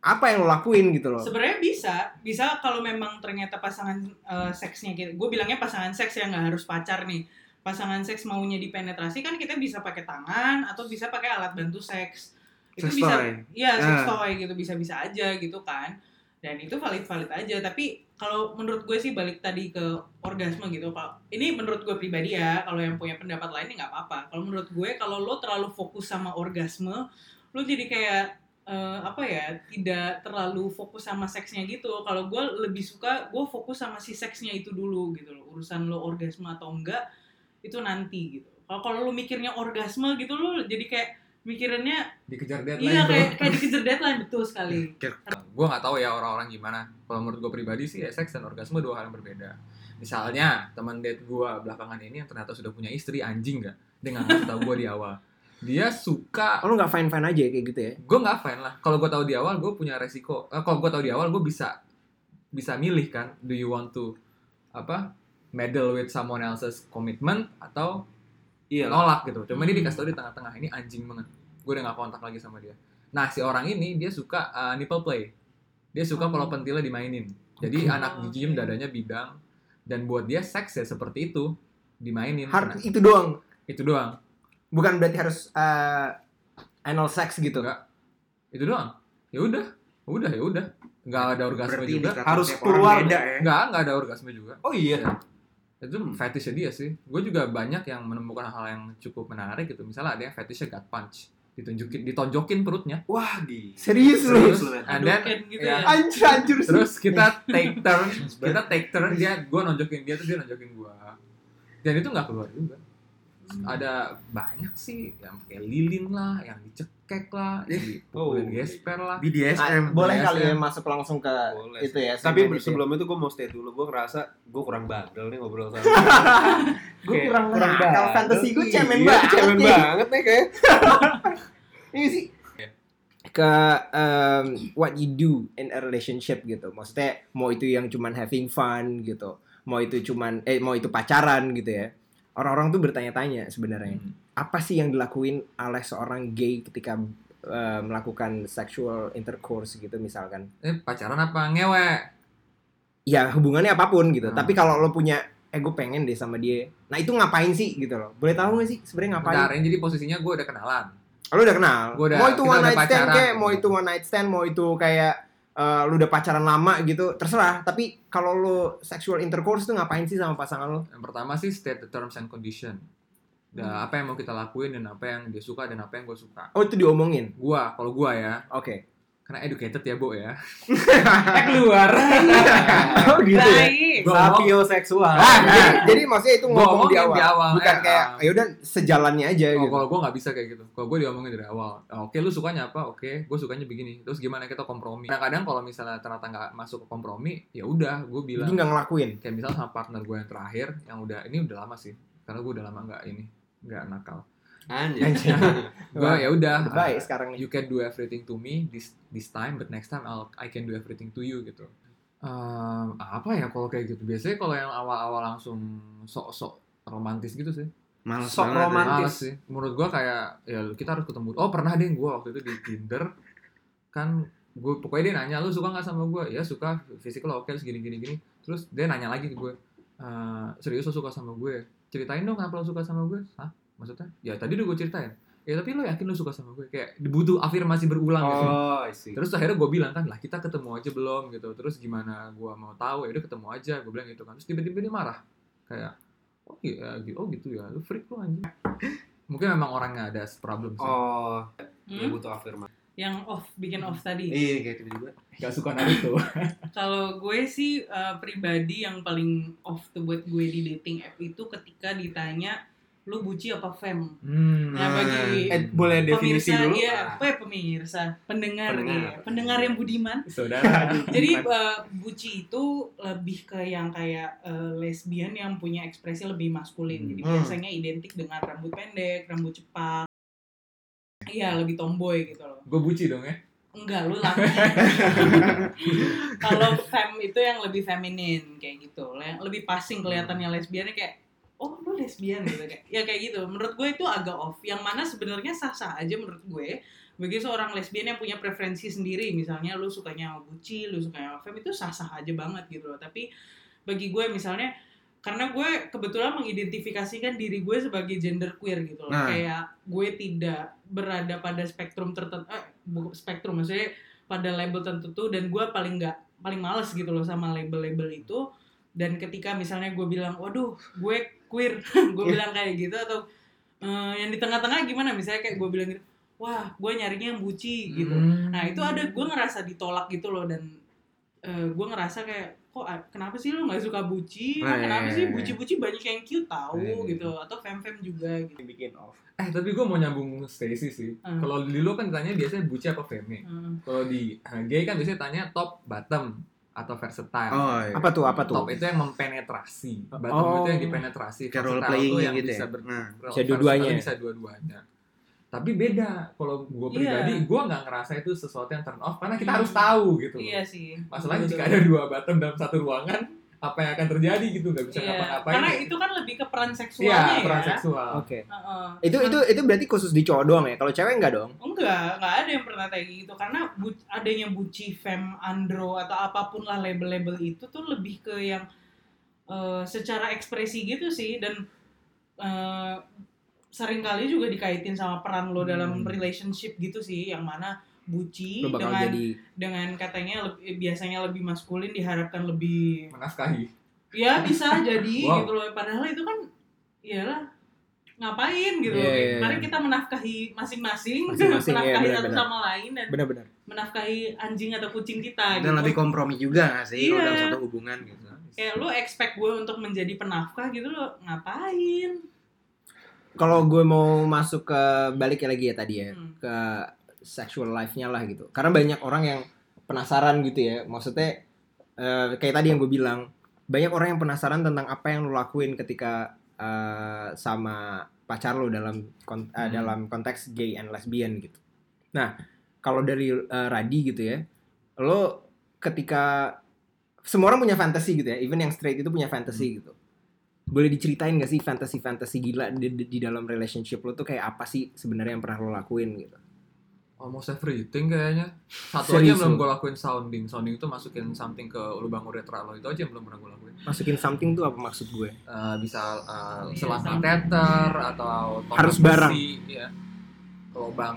apa yang lo lakuin gitu loh? Sebenarnya bisa, bisa kalau memang ternyata pasangan eh, seksnya kita, gue bilangnya pasangan seks yang nggak harus pacar nih. Pasangan seks maunya dipenetrasi kan kita bisa pakai tangan atau bisa pakai alat bantu seks. Itu Sex bisa, toy. iya sex Ah. toy gitu bisa-bisa aja gitu kan. Dan itu valid-valid aja. Tapi kalau menurut gue sih balik tadi ke orgasme gitu. Kalau ini menurut gue pribadi ya, kalau yang punya pendapat lain nggak apa-apa. Kalau menurut gue kalau lo terlalu fokus sama orgasme, lo jadi kayak eh, apa ya tidak terlalu fokus sama seksnya gitu kalau gue lebih suka gue fokus sama si seksnya itu dulu gitu loh urusan lo orgasme atau enggak itu nanti gitu. Kalau kalau lo mikirnya orgasme gitu lo jadi kayak mikirinnya dikejar deadline iya kayak kayak dikejar deadline betul sekali. Gue nggak tahu ya orang-orang gimana. Kalau menurut gue pribadi sih ya, seks dan orgasme dua hal yang berbeda. Misalnya teman date gue belakangan ini yang ternyata sudah punya istri anjing nggak? Dia nggak ngasih tahu gue di awal. Dia suka Oh, lo nggak fine fine aja kayak gitu ya? Gue nggak fine lah. Kalau gue tahu di awal gue punya resiko. Eh, kalau gue tahu di awal gue bisa bisa milih kan. Do you want to apa meddle with someone else's commitment atau Iya nolak gitu cuma dia Hmm. dikasih tau di tengah-tengah ini anjing banget gue udah gak kontak lagi sama dia nah si orang ini dia suka uh, nipple play dia suka Oh. kalau pentilnya dimainin jadi Oke. anak gigim oke. dadanya bidang dan buat dia seks ya seperti itu dimainin Har Nah, itu doang itu doang bukan berarti harus eh, anal sex gitu Enggak. itu doang ya udah udah ya udah nggak ada orgasme Berarti juga Harus keluar. beda ya. nggak nggak ada orgasme juga Oh iya. Itu fetishnya dia sih gue juga banyak yang menemukan hal yang cukup menarik gitu misalnya ada yang fetishnya gut punch ditunjukin ditonjokin perutnya Wah di. serius lu men. and then gitu ya. ya anjir anjir sih. terus kita take turn kita take turn dia gue nonjokin dia terus dia nonjokin gue dan itu nggak keluar juga ada banyak sih yang kayak lilin lah yang dicekek lah yang Oh. dipukulin gesper lah Ah, BDSM. boleh BDSM. kali ya masuk langsung ke Boleh. itu ya Tapi segmen itu ya. sebelum itu gue mau stay dulu. Gue ngerasa gue kurang bandel nih ngobrol sama. gue Kayak kurang kurang bandel. kalau fantasi gue cemen Iya, banget Cemen nih. banget nih kayak. ini sih ke um, what you do in a relationship gitu maksudnya mau itu yang cuman having fun gitu mau itu cuman eh mau itu pacaran gitu ya orang-orang tuh bertanya-tanya sebenarnya. Hmm. apa sih yang dilakuin oleh seorang gay ketika uh, melakukan sexual intercourse gitu misalkan? Eh pacaran apa? Ngewe ya hubungannya apa pun gitu. Hmm. tapi kalau lo punya eh gue pengen deh sama dia. Nah itu ngapain sih gitu loh? Boleh tahu gak sih sebenarnya ngapain? Bentar, jadi posisinya gue udah kenalan. Lo udah kenal? Gua udah- mau itu one night stand kayak mau itu one night stand? Mau itu kayak eh, lu udah pacaran lama gitu terserah. Tapi kalau lo sexual intercourse tuh ngapain sih sama pasangan lo yang pertama sih state the terms and condition. Da, apa yang mau kita lakuin dan apa yang dia suka dan apa yang gue suka. Oh itu diomongin? Gua kalau gua ya. Oke karena educated ya bo ya Eh, keluar oh gitu ya baik Gua ngomong- Sapioseksual. Ah, jadi, jadi maksudnya itu ngomong di awal, di awal, bukan eh, kayak ah. ya udah sejalannya aja Oh, gitu. kalau gue nggak bisa kayak gitu. Kalau gue diomongin dari awal. "Ah, Oke, lu sukanya apa? Oke, gue sukanya begini. Terus gimana kita kompromi? Kadang-kadang kalau misalnya ternyata nggak masuk ke kompromi, ya udah, gue Jadi bilang. nggak ngelakuin. Kayak misalnya sama partner gue yang terakhir, yang udah ini udah lama sih. Karena gue udah lama nggak ini, nggak nakal. Anjir. Anjir. Gue ya udah. Baik ah, sekarang nih. You can do everything to me this this time, but next time I'll I can do everything to you gitu. Ehm, apa ya kalau kayak gitu? Biasanya kalau yang awal-awal langsung sok-sok romantis gitu sih. Males Sok banget ya. romantis. Males sih. Menurut gua kayak ya kita harus ketemu. Oh pernah deh gua waktu itu di Tinder kan gue pokoknya dia nanya lu suka nggak sama gue ya suka fisik lo oke terus gini gini gini terus dia nanya lagi ke gue "Eh, serius lo suka sama gue ceritain dong kenapa lo suka sama gue Hah? Maksudnya ya tadi udah gue ceritain ya tapi lo yakin lo suka sama gue kayak butuh afirmasi berulang gitu Oh, see. Terus akhirnya gue bilang kan lah kita ketemu aja belum gitu. Terus gimana gue mau tahu ya udah ketemu aja gue bilang gitu kan. Terus tiba-tiba dia marah kayak oh iya gitu oh gitu ya lu freak lu anjing. Mungkin memang orangnya ada problem sih. Oh, dia Hmm? butuh afirmasi. Yang off, bikin off tadi. Iya kayak gitu juga. Gak suka Naruto. Kalau gue sih eh, pribadi yang paling off tuh buat gue di dating app itu ketika ditanya lu buci apa fem? hmm. Nah, bagi Eh, boleh definisi pemirsa, dulu? Iya, apa ya pemirsa? Pendengar, Pendengar. iya. pendengar yang budiman. Saudara. Jadi eh, buci itu lebih ke yang kayak eh, lesbian yang punya ekspresi lebih maskulin. Jadi Hmm. biasanya identik dengan rambut pendek, rambut cepak. Iya, lebih tomboy gitu loh. Gue buci dong ya. Enggak, lu laki. Kalau fem itu yang lebih feminin kayak gitu. Yang lebih passing kelihatannya lesbiannya kayak oh lu lesbian gitu kayak ya kayak gitu. Menurut gue itu agak off. Yang mana sebenarnya sah-sah aja menurut gue. Bagi seorang lesbian yang punya preferensi sendiri, misalnya lu sukanya sama buci, lu sukanya sama fem itu sah-sah aja banget gitu loh. Tapi bagi gue misalnya karena gue kebetulan mengidentifikasikan diri gue sebagai gender queer gitu loh. Nah. Kayak gue tidak berada pada spektrum tertentu eh spektrum maksudnya pada label tertentu dan gue paling nggak paling males gitu loh sama label-label itu dan ketika misalnya gue bilang waduh gue queer gue Iya. bilang kayak gitu atau eh, yang di tengah-tengah gimana misalnya kayak gue bilang gitu wah gue nyarinya yang buci gitu Hmm. Nah itu ada gue ngerasa ditolak gitu loh dan eh, gue ngerasa kayak kok kenapa sih lo nggak suka buci? Nah, kenapa iya, sih iya, buci-buci banyak yang cute tahu Iya, iya. gitu atau fem-fem juga gitu. bikin off. Eh tapi gue mau nyambung Stacy sih. Hmm. Kalau di lu kan ditanya biasanya buci apa femme. Hmm. Kalau di eh, gay kan biasanya tanya top, bottom atau versatile. Oh iya. Apa tuh? Apa tuh? Top itu yang mempenetrasi, bottom Oh. itu yang dipenetrasi, Kayak role playing yang gitu bisa ya. ber- Nah. Bisa dua-duanya. Bisa dua-duanya. Tapi beda kalau gue Iya. pribadi, gue nggak ngerasa itu sesuatu yang turn off karena kita Hmm. harus tahu gitu. Iya sih. Masalahnya jika ada dua bottom dalam satu ruangan, apa yang akan terjadi gitu nggak bisa Iya. ngapa-ngapain. Karena itu kan lebih ke peran seksualnya Iya, peran ya. seksual. Oke. Heeh. Itu itu itu berarti khusus di cowok doang ya. Kalau cewek enggak dong? Enggak, enggak ada yang pernah kayak gitu karena bu- adanya buci, fem, andro atau apa pun lah label-label itu tuh lebih ke yang eh, secara ekspresi gitu sih dan eh, sering kali juga dikaitin sama peran lo dalam Hmm. relationship gitu sih yang mana buci bakal dengan jadi dengan katanya lebih, biasanya lebih maskulin diharapkan lebih Menafkahi. ya bisa jadi Wow. gitu loh padahal itu kan iyalah ngapain gitu Iya, iya, iya. mari kita menafkahi masing-masing iya, menafkahi satu benar-benar. sama lain dan benar-benar. menafkahi anjing atau kucing kita Dan gitu lebih kompromi juga gak sih kalau Iya. dalam satu hubungan gitu. kayak lu expect gue untuk menjadi penafkah gitu lo ngapain Kalau gue mau masuk ke balik lagi ya tadi ya Hmm. ke sexual life-nya lah gitu. Karena banyak orang yang penasaran gitu ya. Maksudnya eh, kayak tadi yang gue bilang, banyak orang yang penasaran tentang apa yang lo lakuin ketika eh, sama pacar lo dalam kon- eh, Hmm. dalam konteks gay and lesbian gitu. Nah, kalau dari eh, Radi gitu ya, lo ketika semua orang punya fantasi gitu ya, even yang straight itu punya fantasi gitu. Boleh diceritain gak sih fantasi-fantasi gila di, di, di dalam relationship lo tuh kayak apa sih sebenarnya yang pernah lo lakuin gitu? Almost everything kayaknya. Satu Serius aja belum lu? gue lakuin sounding. Sounding itu masukin something ke lubang uretra lo. Itu aja yang belum pernah gue lakuin. Masukin something tuh apa maksud gue? Eh, bisa uh, Iya, selang kateter atau tombak Harus barang. ya. Lubang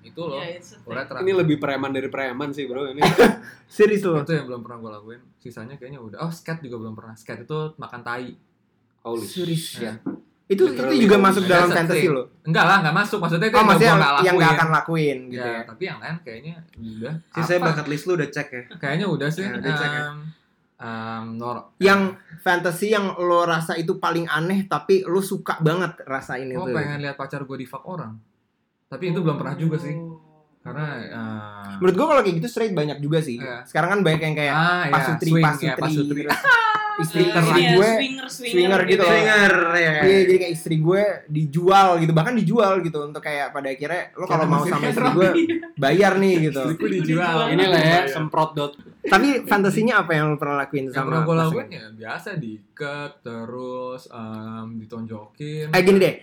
itu loh. Thing. uretra. Ini lebih preman dari preman sih bro ini. Serius lo? itu yang belum pernah gue lakuin. Sisanya kayaknya udah. Oh, skate juga belum pernah. Skate itu makan tai. Holy Serius Ya. ya? Itu Literally. itu juga masuk dalam thing. lo? Enggak lah, enggak masuk. Maksudnya itu Oh yang maksudnya yang, nggak yang gak akan lakuin gitu ya, ya? tapi yang lain kayaknya udah. Sisanya Apa? bucket list lu udah cek ya. Kayaknya udah sih. Ya, udah cek ya. Em, em, nor- Yang fantasi yang lo rasa itu paling aneh tapi lo suka banget rasain Oh, itu. pengen lihat pacar gue di fuck orang. Tapi itu belum pernah juga sih. Karena eh, Menurut gue kalau kayak gitu straight banyak juga sih. Iya. Sekarang kan banyak yang kayak ah, ya, pasutri, swing, pasutri, ya, pasutri. istri Eh, istri ini ya, gue swinger, swinger, swinger gitu loh. ya. Swinger ya. Iya, jadi kayak istri gue dijual gitu, bahkan dijual gitu untuk kayak pada akhirnya lo kalau mau sama istri gue bayar nih gitu. Istriku dijual. Inilah ya Bayar. semprot dot. Tapi fantasinya apa yang lo pernah lakuin Yang sama pernah gue lakuin ya biasa diikat terus em, ditonjokin. Eh gini deh,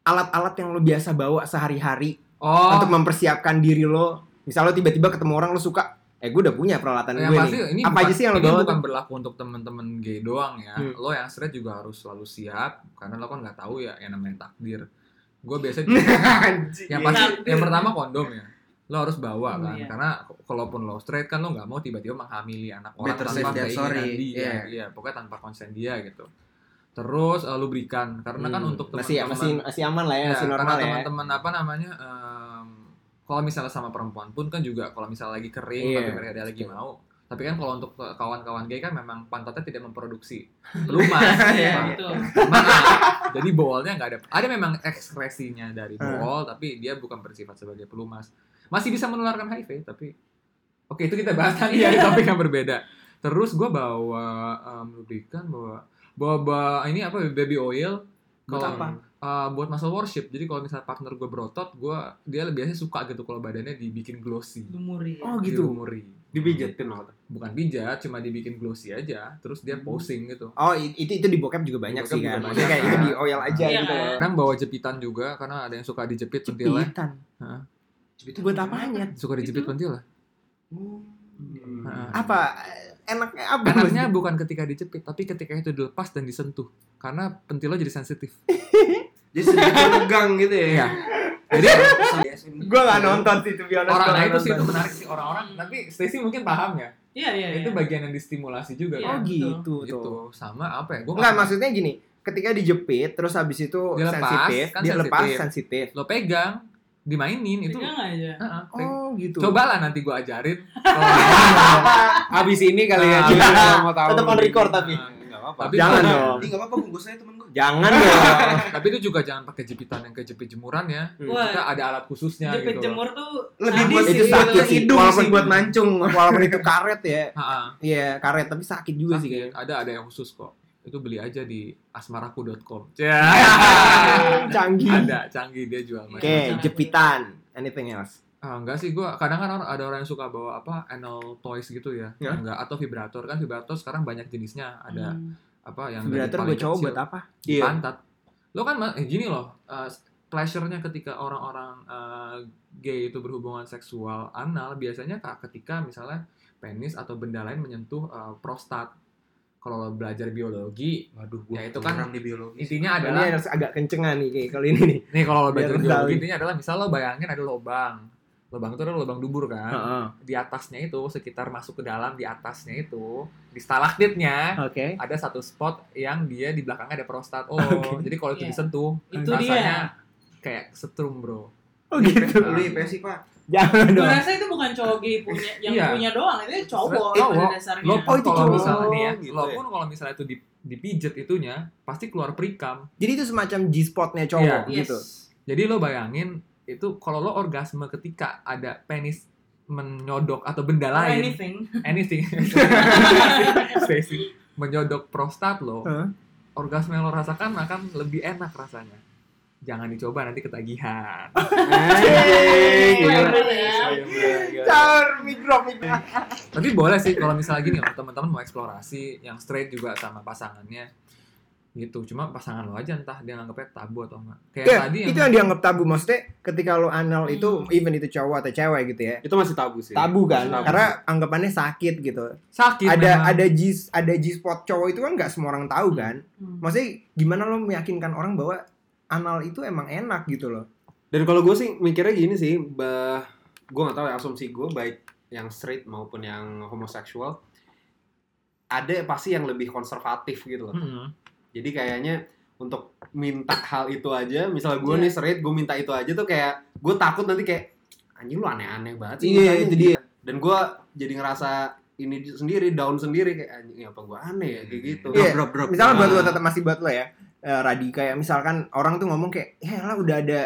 alat-alat yang lo biasa bawa sehari-hari oh, untuk mempersiapkan diri lo. Misal lo tiba-tiba ketemu orang lo suka, eh gue udah punya peralatan yang gue pasti nih. ini Apa bukan, aja sih yang lo ini bawa bukan tuh? berlaku untuk temen-temen gay doang ya. Hmm. Lo yang straight juga harus selalu siap karena lo kan nggak tahu ya yang namanya takdir. Gue biasa yang pasti Takdir. yang pertama kondom ya. Lo harus bawa Oh, kan iya. karena kalaupun lo straight kan lo nggak mau tiba-tiba menghamili anak orang Better tanpa keinginan sorry. dia. Iya. Iya, pokoknya tanpa konsen dia gitu. terus eh, lubrikan karena kan Hmm. untuk masih teman-teman masih masih aman lah ya, Ya, masih normal karena ya. teman-teman apa namanya em, kalau misalnya sama perempuan pun kan juga kalau misalnya lagi kering Iya. tapi mereka lagi mau tapi kan kalau untuk kawan-kawan gay kan memang pantatnya tidak memproduksi pelumas Iya, Pak. betul. Maaf. jadi bolnya nggak ada ada memang ekspresinya dari Hmm. bol tapi dia bukan bersifat sebagai pelumas masih bisa menularkan HIV tapi oke itu kita bahas nanti ya di topik yang berbeda terus gue bawa em, lubrikan bawa bawa, bawa ini apa baby oil Kalau-? Uh, buat muscle worship jadi kalau misalnya partner gue berotot gue dia biasanya suka gitu kalau badannya dibikin glossy Lumuri. Oh, gitu. Dilumuri. Dipijetin waktu. bukan pijat cuma dibikin glossy aja terus dia posing gitu Oh, itu itu di bokep juga banyak bokep sih kan. banyak. Maksudnya kayak itu di oil aja Iya, gitu. kan? loh. kadang bawa jepitan juga karena ada yang suka dijepit pentilnya Jepitan. Hah? Itu buat apanya? suka dijepit Itu- pentilnya Hmm. Heeh. Apa enaknya apa? enaknya bukan ketika dijepit tapi ketika itu dilepas dan disentuh karena pentilnya jadi sensitif Jadi sedikit tegang gitu ya. Iya. jadi Gue gak nonton sih, be honest. orang nah nggak itu sih itu menarik sih orang-orang tapi Stacy mungkin paham ya Iya, iya, itu iya. bagian yang distimulasi juga Iya. Oh kan gitu gitu tuh. sama apa ya gue Enggak, maksudnya gini, ketika dijepit terus habis itu Dilepas, sensitif, kan dia lepas sensitif. sensitif. lo pegang dimainin itu Pegang aja. Heeh, peg- Oh gitu. cobalah nanti gue ajarin Abis ini kali ya Ah, kita iya. mau tahu. Tetap on record tapi. Enggak apa-apa. Tapi Jangan dong. Ini enggak apa-apa bungkusnya temen gue. Jangan dong. tapi itu juga jangan pakai jepitan yang kayak jepit jemuran ya Hmm. Kita ada alat khususnya jepit gitu jemur tuh Lebih buat itu sakit sih. hidung Walaupun sih. buat mancung, walaupun itu karet ya. Iya, karet tapi sakit juga sih kayaknya. ada ada yang khusus kok itu beli aja di asmaraku.com Canggih. ada canggih dia jual Oke, macam-macam. jepitan. Anything else? Ah, enggak sih gua kadang kan orang- ada orang yang suka bawa apa anal toys gitu ya, Ya. enggak atau vibrator kan vibrator sekarang banyak jenisnya ada Hmm. apa yang dari Vibrator paling gue cowok kecil. buat apa? di Iya. pantat. Lo kan ma- eh, gini loh, uh, pleasure-nya ketika orang-orang uh, gay itu berhubungan seksual anal biasanya kak ketika misalnya penis atau benda lain menyentuh uh, prostat. Kalau lo belajar biologi, Waduh, gua Ya, itu kan kurang di biologi. intinya Ini adalah harus agak kencengan nih kayak kali ini nih. nih kalau lo belajar Biar biologi intinya adalah misal lo bayangin ada lubang. Lubang itu adalah lubang dubur kan. Heeh. Di atasnya itu sekitar masuk ke dalam di atasnya itu di stalaktitnya Oke. ada satu spot yang dia di belakangnya ada prostat. Oh, Oke. jadi kalau itu Iya. disentuh Itu rasanya kayak setrum, Bro. Oh gitu. Lu IPS Pak. Jangan Gue dong. rasa itu bukan cowok gay punya yang Iya. punya doang, itu cowok Cowok. pada dasarnya. Lo Oh, pun itu kalau cowok. misalnya nih ya, gitu lo ya. pun kalau misalnya itu di dipijet itunya pasti keluar perikam. Jadi itu semacam G-spotnya cowok Iya. gitu. Yes. Jadi lo bayangin itu kalau lo orgasme ketika ada penis menyodok atau benda Or lain, anything. anything, Stacy, menyodok prostat lo, Hah? orgasme yang lo rasakan akan lebih enak rasanya. Jangan dicoba nanti ketagihan. Ya. Car, mikro, mikro. Tapi boleh sih kalau misalnya gini loh, teman-teman mau eksplorasi yang straight juga sama pasangannya gitu. Cuma pasangan lo aja entah dia nganggapnya tabu atau enggak. Kayak Ya, tadi yang itu yang dianggap tabu maksudnya ketika lo anal itu Hmm. even itu cowok atau cewek gitu ya. Itu masih tabu sih. Tabu kan? Tabu. Karena anggapannya sakit gitu. sakit ada memang. ada G ada G spot cowok itu kan nggak semua orang tahu kan. Hmm. Maksudnya gimana lo meyakinkan orang bahwa anal itu emang enak gitu loh. Dan kalau gue sih mikirnya gini sih, bah, gue nggak tahu ya asumsi gue baik yang straight maupun yang homoseksual ada pasti yang lebih konservatif gitu loh. Mm-mm. Jadi kayaknya untuk minta hal itu aja, misalnya gue Iya. nih straight, gue minta itu aja tuh kayak gue takut nanti kayak anjing lu aneh-aneh banget sih. Iya, mintanya." itu dia. Dan gue jadi ngerasa ini di- sendiri, down sendiri kayak anjing apa gue aneh ya kayak gitu. Iya. Drop, drop, drop. Misalnya buat Nah. lo tetap masih buat lo ya, eh, Radi kayak misalkan orang tuh ngomong kayak, ya lah udah ada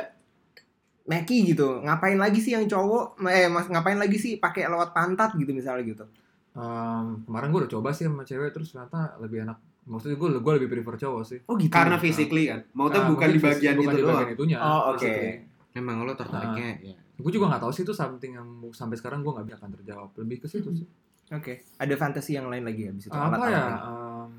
Meki gitu, ngapain lagi sih yang cowok, eh mas ngapain lagi sih pakai lewat pantat gitu misalnya gitu. Um, kemarin gue udah coba sih sama cewek terus ternyata lebih enak. Maksudnya gue gue lebih prefer cowok sih. Oh gitu. Karena physically kan, maksudnya Ah, bukan di bagian bukan itu di doang. bagian itunya. Oh oke. basically. Emang lo tertariknya ya. Gue juga nggak tahu sih itu something yang sampai sekarang gue nggak bisa akan terjawab. Lebih ke situ sih. Oke. Ada fantasi yang lain lagi ya bisa apa ya? Um,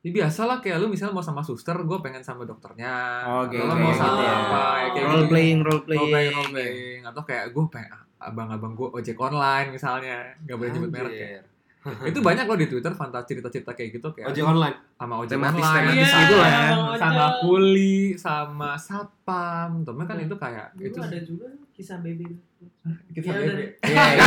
ya biasa lah kayak lu misalnya mau sama suster, gue pengen sama dokternya. Oke, Atau oke, mau gitu sama ya. apa ya, kayak Role gitu. playing, role Role playing, playing. role playing. Atau kayak gue pengen abang-abang gue ojek online misalnya, nggak boleh nyebut merek ya. Itu banyak loh di Twitter fantasi cerita-cerita kayak gitu kayak ojek online sama ojek Tematis- online tematis sama- gitu lah ya. Ojol. sama kuli sama satpam temen kan itu kayak Dulu itu ada juga kisah baby. kita Ya, beda. udah. Iya, iya.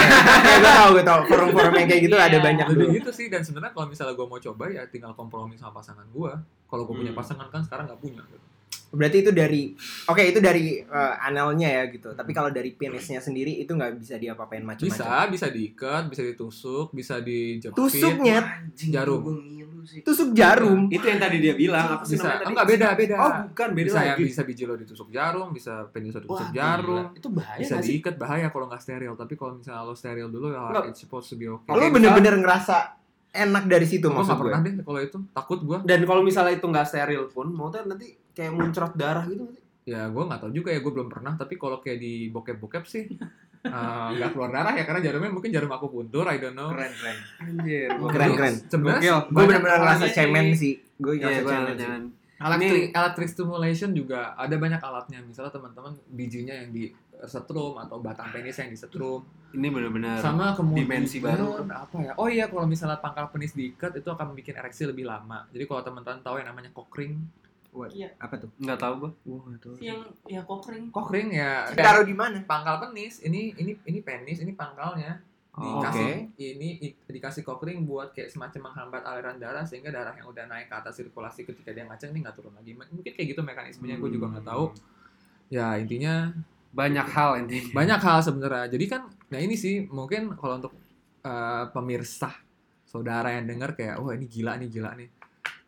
gue tau, gue tau. Forum-forum yang kayak gitu Iya. ada banyak lebih tuh. gitu sih dan sebenarnya kalau misalnya gue mau coba ya tinggal kompromi sama pasangan gue kalau gue punya Hmm. pasangan kan sekarang nggak punya gitu. Berarti itu dari, oke itu dari eh, analnya ya gitu. Tapi kalau dari penisnya sendiri itu nggak bisa diapa-apain macam-macam. bisa bisa diikat bisa ditusuk bisa dijepit Tusuknya, Jarum. Tusuk jarum. itu yang tadi dia bilang apa sih bisa. namanya tadi? Enggak beda beda. oh bukan beda bisa lagi. bisa biji lo ditusuk jarum bisa penis lo ditusuk Wah, jarum. Gila. itu bahaya bisa diikat bahaya kalau nggak steril. Tapi kalau misalnya lo steril dulu ya it's supposed to be okay. Lo bener-bener ngerasa enak dari situ gue maksud nggak gue. pernah deh kalau itu takut gue dan kalau misalnya itu nggak steril pun mau nanti kayak muncrat darah gitu sih? ya gue nggak tahu juga ya gue belum pernah tapi kalau kayak di bokep bokep sih eh, nggak keluar darah ya karena jarumnya mungkin jarum aku puntur I don't know Keren keren. anjir Keren, keren. sebenarnya. Gue alat- ngerasa Iya, cemen iya. sih. Gue Iya, ngerasa jangan, cemen jangan. electric, stimulation juga ada banyak alatnya misalnya teman-teman bijinya yang di setrum atau batang penis yang disetrum ini benar-benar sama kemudian dimensi baru. apa ya oh iya kalau misalnya pangkal penis diikat itu akan bikin ereksi lebih lama jadi kalau teman-teman tahu yang namanya cock ring Iya. Apa tuh? nggak tahu gua Wah, itu. Yang ya kokring. cock ring ya Taruh di mana? pangkal penis ini ini ini penis ini pangkalnya Oh, dikasih ini i- dikasih cock ring buat kayak semacam menghambat aliran darah sehingga darah yang udah naik ke atas sirkulasi ketika dia ngaceng ini nggak turun lagi. Mungkin kayak gitu mekanismenya gue juga nggak tahu. Ya intinya banyak hal intinya. Banyak hal sebenarnya. Jadi kan nah ini sih mungkin kalau untuk eh, pemirsa saudara yang dengar kayak wah ini gila nih gila nih.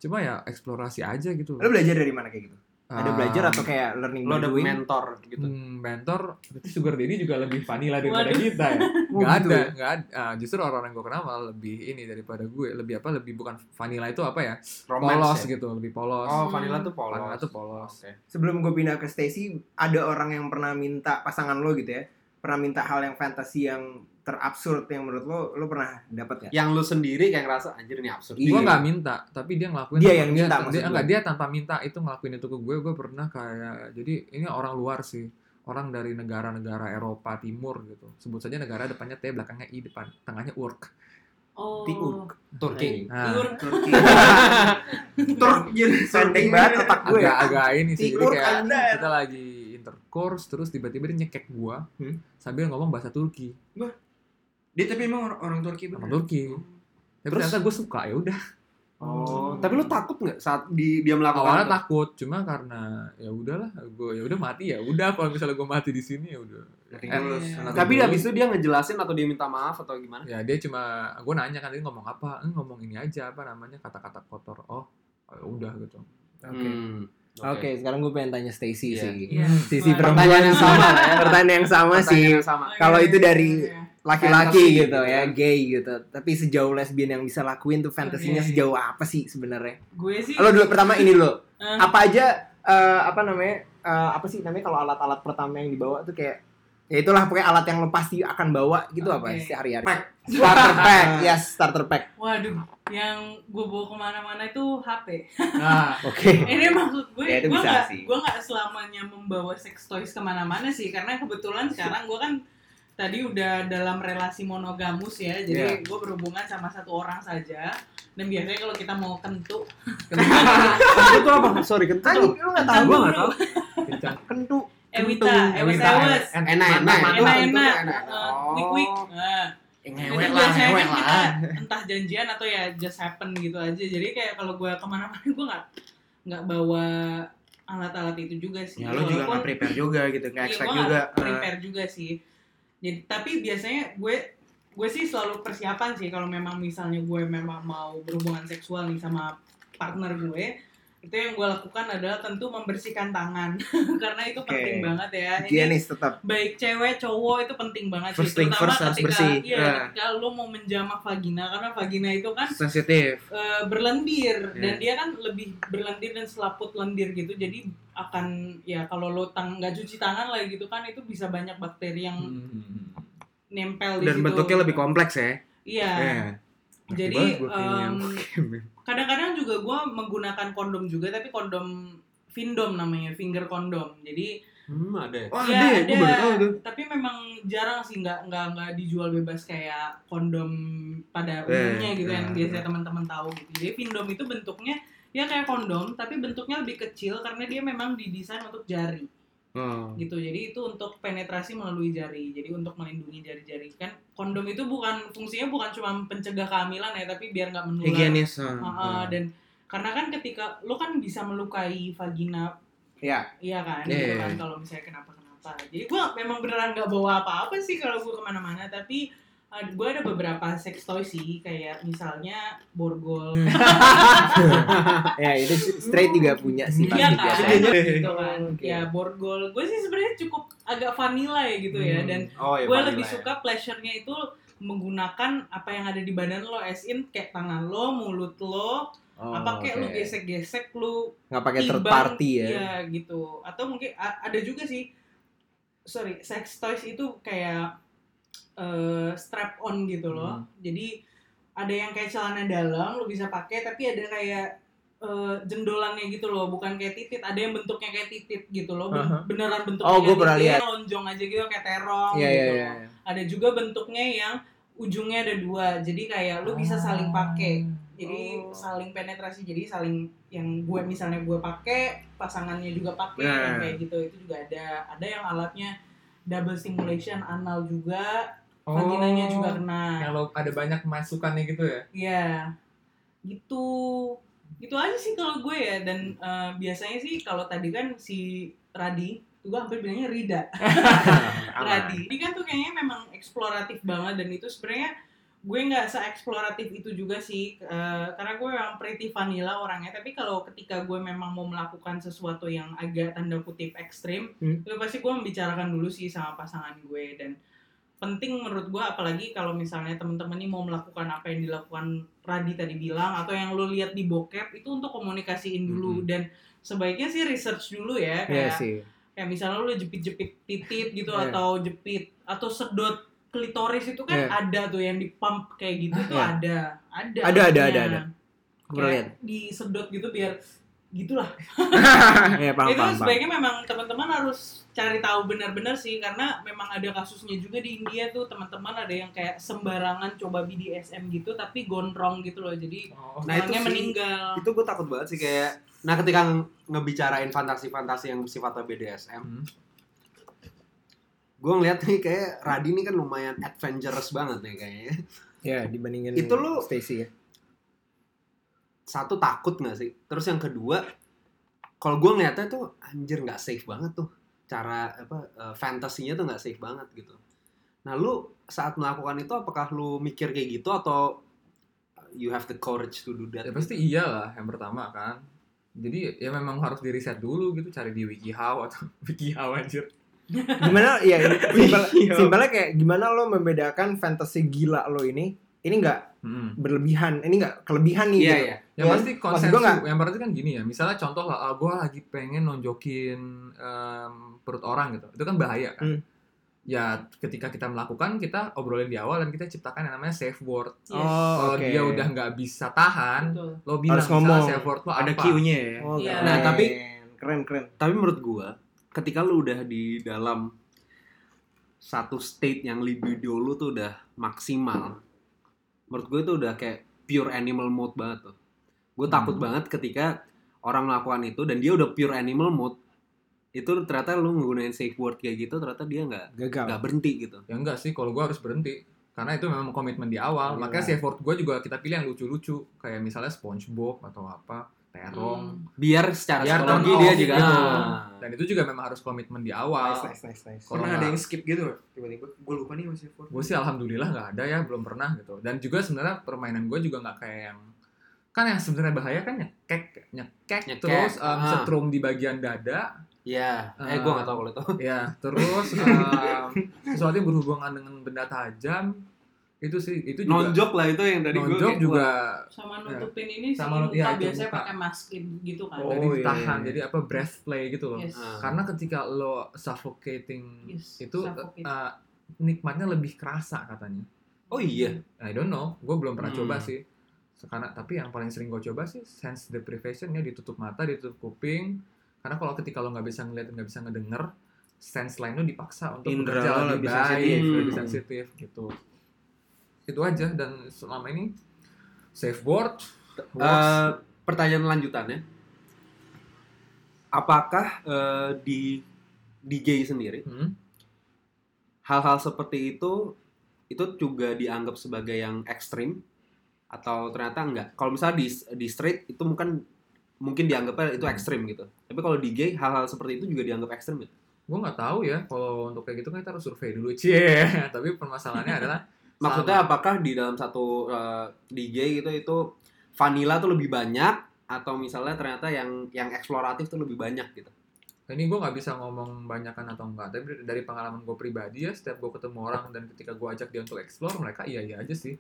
Cuma ya eksplorasi aja gitu. Lo belajar dari mana kayak gitu? Ada Ah, belajar atau kayak learning lo ada doing? mentor gitu Hmm, mentor, berarti sugar daddy juga lebih vanilla daripada Waduh. kita ya. Oh, Nggak gitu ada, ya? nggak ada. Ah, justru orang-orang yang gue kenal malah lebih ini daripada gue. Lebih apa? Lebih bukan vanilla itu apa ya? Romance polos ya? gitu, lebih polos. oh vanilla tuh polos Vanilla tuh polos. Oke. Sebelum gue pindah ke Stacy, ada orang yang pernah minta pasangan lo gitu ya, pernah minta hal yang fantasi yang terabsurd yang menurut lo, lo pernah dapat nggak? yang lu sendiri kayak ngerasa anjir ini absurd Iya. Gue nggak minta, tapi dia ngelakuin. Dia yang minta, dia, dia, enggak, dia tanpa minta itu ngelakuin itu ke gue. Gue pernah kayak, jadi ini orang luar sih. Orang dari negara-negara Eropa Timur gitu. Sebut saja negara depannya T, belakangnya I, depan tengahnya Urk. Oh. Tiurk. Turki Nah. Turki. Turk jadi pendek banget otak gue. ya. agak-agak ini sih jadi kayak Anda. kita lagi intercourse terus tiba-tiba dia nyekek gua Hmm. sambil ngomong bahasa Turki Dia tapi emang orang, orang Turki bener. Turki tapi Terus? ternyata gue suka ya udah oh tapi lu takut nggak saat di, dia melakukan awalnya itu? takut cuma karena ya udahlah gue ya udah mati ya udah kalau misalnya gue mati di sini ya udah Eh, iya. tapi tulus. habis itu dia ngejelasin atau dia minta maaf atau gimana ya dia cuma gue nanya kan dia ngomong apa eh, ngomong ini aja apa namanya kata-kata kotor oh ya udah gitu Oke. Hmm, Oke, sekarang gue pengen tanya Stacy Iya. sih. Iya. Sisi perempuan Pertanyaan yang sama ya. Pertanyaan yang sama sih. Pertanyaan yang sama Kalau itu dari laki-laki gitu gitu ya, kan. gay gitu. Tapi sejauh lesbian yang bisa lakuin tuh fantasinya Oke. sejauh apa sih sebenarnya? Gue sih. Lo dulu pertama ini dulu. Eh, Apa aja eh, apa namanya? eh, apa sih namanya kalau alat-alat pertama yang dibawa tuh kayak ya itulah pokoknya alat yang lo pasti akan bawa gitu apa Oke. sehari-hari. Pack. Starter pack, yes, starter pack. Waduh, yang gue bawa ke mana-mana itu HP. nah Oke. Ini maksud gue, Ya, itu gue nggak, sih. gue nggak selamanya membawa sex toys ke mana-mana sih, karena kebetulan sekarang gue kan tadi udah dalam relasi monogamus ya, jadi Iya. gue berhubungan sama satu orang saja. Dan biasanya kalau kita mau kentu, Kentu tuh apa? Sorry, kentu tuh. Anjing, lu nggak tahu Gua nggak tahu. kentu. Ewita, ewes Ewita, ewes, Enak, enak. Itu enak enak, enak. wik wik. Nah, Ngewek itu lah, ngewek kan kita lah. entah janjian atau ya just happen gitu aja. Jadi kayak kalau gue ke mana-mana gue nggak nggak bawa alat-alat itu juga sih. Ya lo juga nggak prepare juga gitu, nggak Iya, expect juga. nggak prepare juga sih. Jadi tapi biasanya gue gue sih selalu persiapan sih kalau memang misalnya gue memang mau berhubungan seksual nih sama partner gue itu yang gue lakukan adalah tentu membersihkan tangan karena itu Oke. penting banget ya ini Higienis tetap. baik cewek cowok itu penting banget First sih terutama first ketika bersih. iya Nah. ketika lo mau menjamah vagina karena vagina itu kan Sensitif. eh, berlendir Iya. dan dia kan lebih berlendir dan selaput lendir gitu jadi akan ya kalau lo tang nggak cuci tangan lah gitu kan itu bisa banyak bakteri yang Hmm. nempel di Dan situ bentuknya lebih kompleks ya. iya Iya. jadi Kayaknya. em, kadang-kadang juga gue menggunakan kondom juga tapi kondom Vindom namanya, finger condom. Jadi Hmm, ada ya? Wah, ya, ada ya? Gue baru tahu tuh. Tapi memang jarang sih nggak nggak nggak dijual bebas kayak kondom pada Eh, umumnya gitu yang eh, biasanya eh. teman-teman tahu gitu. Jadi Vindom itu bentuknya ya kayak kondom tapi bentuknya lebih kecil karena dia memang didesain untuk jari Oh. gitu. Jadi itu untuk penetrasi melalui jari. Jadi untuk melindungi jari-jari kan kondom itu bukan fungsinya bukan cuma pencegah kehamilan ya tapi biar nggak menular. Higienis. Uh, uh, dan karena kan ketika lo kan bisa melukai vagina Ya. Iya kan, Iya, gitu iya, kan iya. kalau misalnya kenapa-kenapa. Jadi gua memang beneran nggak bawa apa-apa sih kalau gua ke mana-mana, tapi uh, gue ada beberapa sex toy sih, kayak misalnya borgol, ya itu straight juga punya sih iya kan, gitu kan. Oke. Ya borgol, gue sih sebenarnya cukup agak vanilla ya gitu ya, Hmm. dan Oh, iya, gue lebih ya. suka pleasure-nya itu menggunakan apa yang ada di badan lo, as in kayak tangan lo, mulut lo, Oh, apa kayak lu oke. gesek-gesek lu nggak pakai third party ya Iya gitu. Atau mungkin ada juga sih sorry, sex toys itu kayak eh, strap on gitu loh. Hmm. Jadi ada yang kayak celana dalam lu bisa pakai tapi ada kayak eh, jendolannya gitu loh, bukan kayak titit. Ada yang bentuknya kayak titit gitu loh, ben- Aha. beneran bentuknya Oh, gua kayak pernah lihat. lonjong aja gitu kayak terong Iya gitu. iya iya. iya. Ada juga bentuknya yang ujungnya ada dua, jadi kayak lu bisa saling pakai jadi Oh. saling penetrasi jadi saling yang gue misalnya gue pakai pasangannya juga pakai yang kayak gitu itu juga ada ada yang alatnya double stimulation anal juga vaginanya juga kena. Kalau ada banyak masukannya gitu ya. Iya. Gitu. Gitu aja sih kalau gue ya dan eh, biasanya sih kalau tadi kan si Radi tuh gue hampir bilangnya Rida. Radi. Ini kan tuh kayaknya memang eksploratif banget dan itu sebenarnya gue nggak se-eksploratif itu juga sih eh, karena gue memang pretty vanilla orangnya. Tapi kalau ketika gue memang mau melakukan sesuatu yang agak tanda kutip ekstrim Hmm. itu pasti gue membicarakan dulu sih sama pasangan gue. Dan penting menurut gue apalagi kalau misalnya temen-temen ini mau melakukan apa yang dilakukan Radi tadi bilang atau yang lo lihat di bokep itu untuk komunikasiin dulu. Dan sebaiknya sih research dulu ya Iya kayak sih. kayak misalnya lu jepit-jepit titit gitu Iya. atau jepit atau sedot klitoris itu kan Iya. ada tuh yang di pump kayak gitu tuh Iya. ada ada Ada, ada, ada, ada. Kayak disedot gitu biar gitulah ya paham itu paham, paham. sebaiknya memang teman-teman harus cari tahu benar-benar sih karena memang ada kasusnya juga di India tuh teman-teman ada yang kayak sembarangan coba BDSM gitu tapi gondrong gitu loh jadi Oh. Nah, itu sih- meninggal itu gue takut banget sih kayak nah ketika nge- ngebicarain fantasi-fantasi yang sifatnya BDSM Hmm. Gue ngeliat nih kayak Radi nih kan lumayan adventurous banget nih kayaknya. Ya dibandingin Itu lu- Stacy ya. Satu takut nggak sih? Terus yang kedua kalau gue ngeliatnya tuh anjir nggak safe banget tuh. Cara apa eh, fantasinya tuh nggak safe banget gitu. Nah lu saat melakukan itu apakah lu mikir kayak gitu atau you have the courage to do that? Ya pasti iya lah yang pertama kan. Jadi ya memang harus di riset dulu gitu, cari di WikiHow atau WikiHow anjir. Gimana ya simpel, Iya. simpelnya kayak gimana lo membedakan fantasi gila lo ini ini nggak Hmm. berlebihan ini nggak kelebihan nih iya gitu. iya Yang Ya, pasti konsensus, gua nggak- yang berarti kan gini ya. Misalnya contoh lah, ah, gue lagi pengen nonjokin em, perut orang gitu. Itu kan bahaya kan. Hmm. Ya ketika kita melakukan, kita obrolin di awal dan kita ciptakan yang namanya safe word. Yes. Oh, Kalau oke. dia udah nggak bisa tahan, Betul. lo bilang Harus ngomong. safe word lo Ada apa. Q-nya ya. Oh, Iya. keren. Nah, tapi- keren keren tapi menurut gue ketika lu udah di dalam satu state yang libido lu tuh udah maksimal menurut gue itu udah kayak pure animal mode banget tuh gue takut Hmm. banget ketika orang melakukan itu dan dia udah pure animal mode itu ternyata lu menggunakan safe word kayak gitu ternyata dia nggak gagal nggak berhenti gitu Ya enggak sih, kalau gue harus berhenti. Karena itu memang komitmen di awal. Gila. Makanya safe word gue juga kita pilih yang lucu-lucu. Kayak misalnya SpongeBob atau apa, terong. Hmm. biar secara Biar dia juga gitu. Ah. Dan itu juga memang harus komitmen di awal. nice nice nice nice Kalau Pernah ada yang skip gitu? Tiba-tiba gue lupa nih masih for. Gue sih alhamdulillah nggak ada ya, belum pernah gitu. Dan juga sebenarnya permainan gue juga nggak kayak yang kan yang sebenarnya bahaya kan nyekek, nyekek, Nyekek, terus um, ah. setrum di bagian dada, Iya, eh Ah. gue nggak tahu kalau itu. ya terus um, sesuatu yang berhubungan dengan benda tajam itu sih itu juga Nonjok lah itu yang tadi gue nonjok juga sama nutupin ini Sama sih iya, itu biasanya muka. pakai maskin gitu kan Oh, jadi iya, ditahan iya. jadi apa breath play gitu loh Yes. Ah. karena ketika lo suffocating Yes, itu suffocate. uh, nikmatnya lebih kerasa katanya Oh iya. I don't know gue belum pernah Hmm. coba sih karena tapi yang paling sering gue coba sih sense deprivation ya ditutup mata ditutup kuping karena kalau ketika lo nggak bisa ngeliat nggak bisa ngedenger sense lain lo dipaksa untuk Indra bekerja lebih lebih baik sensitif. lebih Hmm. sensitif gitu itu aja dan selama ini safe board works. Eh, pertanyaan lanjutannya, apakah eh, di gay sendiri Hmm. hal-hal seperti itu itu juga dianggap sebagai yang ekstrim atau ternyata enggak? Kalau misalnya di di straight itu mungkin mungkin dianggapnya itu ekstrim gitu. Tapi kalau di gay hal-hal seperti itu juga dianggap ekstrim gitu. gue nggak tahu ya kalau untuk kayak gitu kan kita harus survei dulu cie tapi permasalahannya adalah Maksudnya sama. apakah di dalam satu eh, di gay gitu itu vanilla tuh lebih banyak atau misalnya ternyata yang yang eksploratif tuh lebih banyak gitu? ini gue nggak bisa ngomong banyakan atau enggak tapi dari pengalaman gue pribadi ya setiap gue ketemu orang dan ketika gue ajak dia untuk explore mereka iya iya aja sih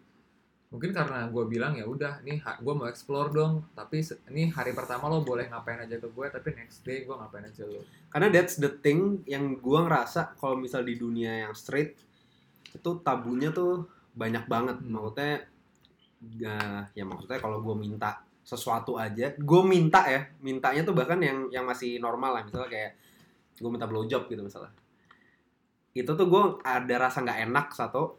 mungkin karena gue bilang ya udah nih gue mau explore dong tapi ini hari pertama lo boleh ngapain aja ke gue tapi next day gue ngapain aja lo Karena that's the thing yang gua ngerasa kalau misal di dunia yang straight itu tabunya tuh banyak banget. Hmm. Maksudnya ya, ya maksudnya kalau gua minta sesuatu aja, gue minta ya, mintanya tuh bahkan yang yang masih normal lah, misalnya kayak gue minta blowjob gitu misalnya. Itu tuh gue ada rasa nggak enak satu.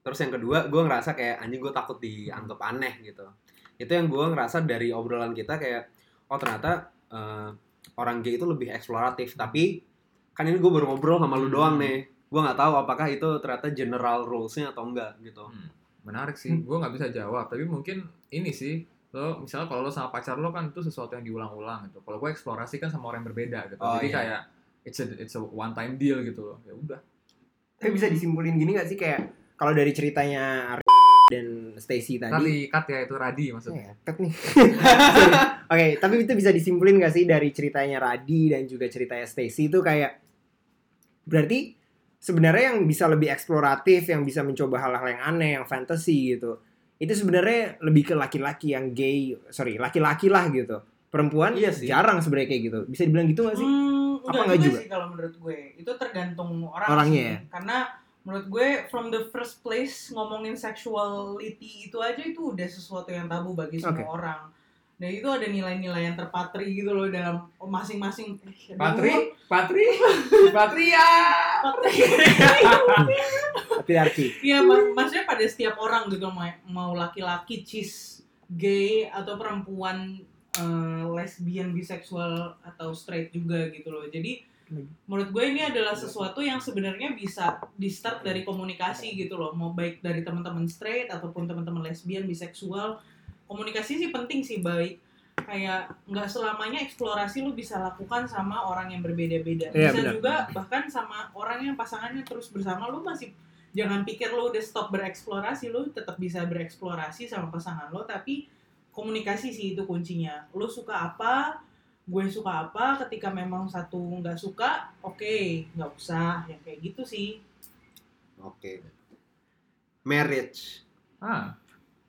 Terus yang kedua, gue ngerasa kayak anjing gue takut dianggap aneh gitu. Itu yang gue ngerasa dari obrolan kita kayak, oh ternyata eh, orang gay itu lebih eksploratif tapi kan ini gue baru ngobrol sama lu Hmm. doang nih gue nggak tahu apakah itu ternyata general rulesnya atau enggak gitu. Menarik sih. Gue nggak bisa jawab tapi mungkin ini sih lo misalnya kalau lo sama pacar lo kan itu sesuatu yang diulang-ulang gitu. Kalau gue eksplorasi kan sama orang yang berbeda gitu. Oh, jadi iya. kayak it's a it's a one time deal gitu loh. Ya udah. Tapi bisa disimpulin gini gak sih? Kayak kalau dari ceritanya Ar dan Stacy tadi. Tadi cut ya itu Radi maksudnya Ya, cut nih. Oke, tapi itu bisa disimpulin gak sih dari ceritanya Radi dan juga ceritanya Stacy itu kayak berarti sebenarnya yang bisa lebih eksploratif, yang bisa mencoba hal-hal yang aneh, yang fantasy gitu. Itu sebenarnya lebih ke laki-laki yang gay, sorry, laki-laki lah gitu. Perempuan Iya sih. jarang sebenarnya kayak gitu. Bisa dibilang gitu gak sih? Hmm, Apa enggak juga, juga? sih kalau menurut gue. Itu tergantung orang Orangnya sih. ya? Karena menurut gue from the first place ngomongin sexuality itu aja itu udah sesuatu yang tabu bagi semua Oke. orang. Dan itu ada nilai-nilai yang terpatri gitu loh dalam masing-masing eh, Patri Patri Patria Patri. Patriarki. Iya, mak- maksudnya pada setiap orang gitu mau, mau laki-laki, cis, gay atau perempuan eh, lesbian, biseksual atau straight juga gitu loh. Jadi menurut gue ini adalah sesuatu yang sebenarnya bisa di start dari komunikasi gitu loh. Mau baik dari teman-teman straight ataupun teman-teman lesbian, biseksual. Komunikasi sih penting sih baik kayak nggak selamanya eksplorasi lu bisa lakukan sama orang yang berbeda-beda. Iya, bisa benar. juga bahkan sama orang yang pasangannya terus bersama. Lu masih jangan pikir lu udah stop bereksplorasi lu tetap bisa bereksplorasi sama pasangan lo tapi komunikasi sih itu kuncinya. Lu suka apa gue suka apa ketika memang satu nggak suka oke nggak usah. Yang kayak gitu sih. Oke. Marriage. Ah.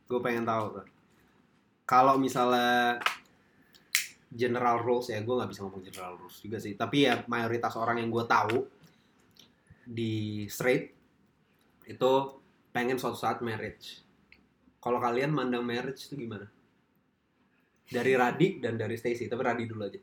Gue pengen tahu tuh kalau misalnya general rules ya gue nggak bisa ngomong general rules juga sih. Tapi ya mayoritas orang yang gue tahu di straight itu pengen suatu saat marriage. Kalau kalian mandang marriage itu gimana? Dari Radi dan dari Stacy tapi Radi dulu aja.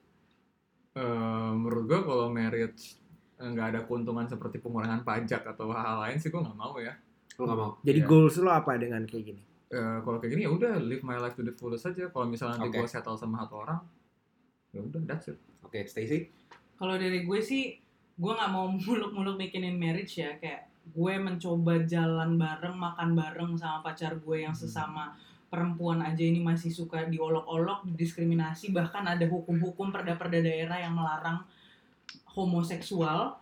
Eh, menurut gue kalau marriage eh, nggak ada keuntungan seperti pengurangan pajak atau hal-hal lain sih gue nggak mau ya. Lu nggak mau? Jadi Iya. goals lo apa dengan kayak gini? Eh, kalau kayak gini ya udah live my life to the fullest aja. Kalau misalnya nanti Oke. gue settle sama satu orang ya udah that's it. Oke Stacy? Kalau dari gue sih gue nggak mau muluk-muluk bikinin marriage ya. Kayak gue mencoba jalan bareng makan bareng sama pacar gue yang sesama perempuan aja ini masih suka diolok-olok didiskriminasi bahkan ada hukum-hukum perda-perda daerah yang melarang homoseksual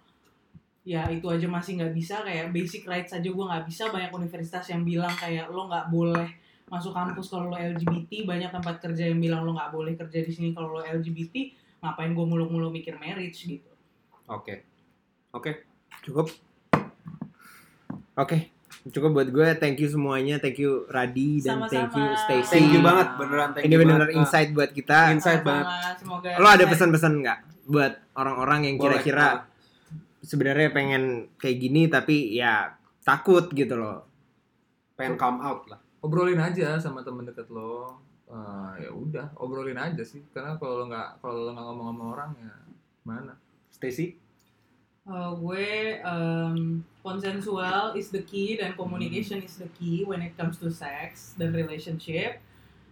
ya itu aja masih nggak bisa kayak basic rights aja gue nggak bisa banyak universitas yang bilang kayak lo nggak boleh masuk kampus kalau lo LGBT banyak tempat kerja yang bilang lo nggak boleh kerja di sini kalau lo LGBT ngapain gue muluk-muluk mikir marriage gitu oke oke Cukup. Oke, cukup buat gue. Thank you semuanya. Thank you Radi dan Sama-sama. thank you Stacy. thank you banget beneran thank Ini banget. insight buat kita. Insight Sama-sama. banget. semoga Lo ada pesan-pesan nggak buat orang-orang yang Boleh. kira-kira sebenarnya pengen kayak gini tapi ya takut gitu loh. pengen come out lah obrolin aja sama temen deket lo eh, ya udah obrolin aja sih karena kalau lo nggak kalau lo nggak ngomong sama orang ya mana Stacy Uh, gue um, konsensual is the key dan communication is the key when it comes to sex dan relationship.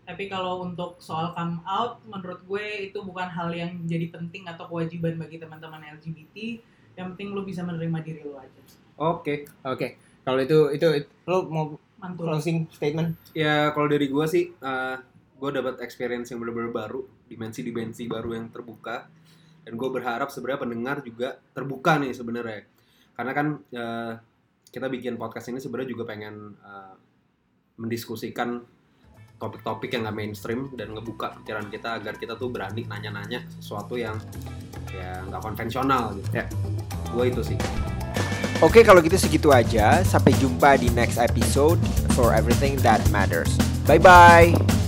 Tapi kalau untuk soal come out, menurut gue itu bukan hal yang jadi penting atau kewajiban bagi teman-teman LGBT. Yang penting lo bisa menerima diri lo aja. Oke, oke. Kalau itu itu, lo mau Mantul. closing statement? ya kalau dari gue sih eh, gue dapat experience yang benar-benar baru dimensi-dimensi baru yang terbuka dan gue berharap sebenarnya pendengar juga terbuka nih sebenarnya karena kan eh, kita bikin podcast ini sebenarnya juga pengen eh, mendiskusikan topik-topik yang nggak mainstream dan ngebuka pikiran kita agar kita tuh berani nanya-nanya sesuatu yang ya nggak konvensional gitu Ya. gue itu sih Oke, kalau gitu segitu aja. Sampai jumpa di next episode for everything that matters. Bye bye.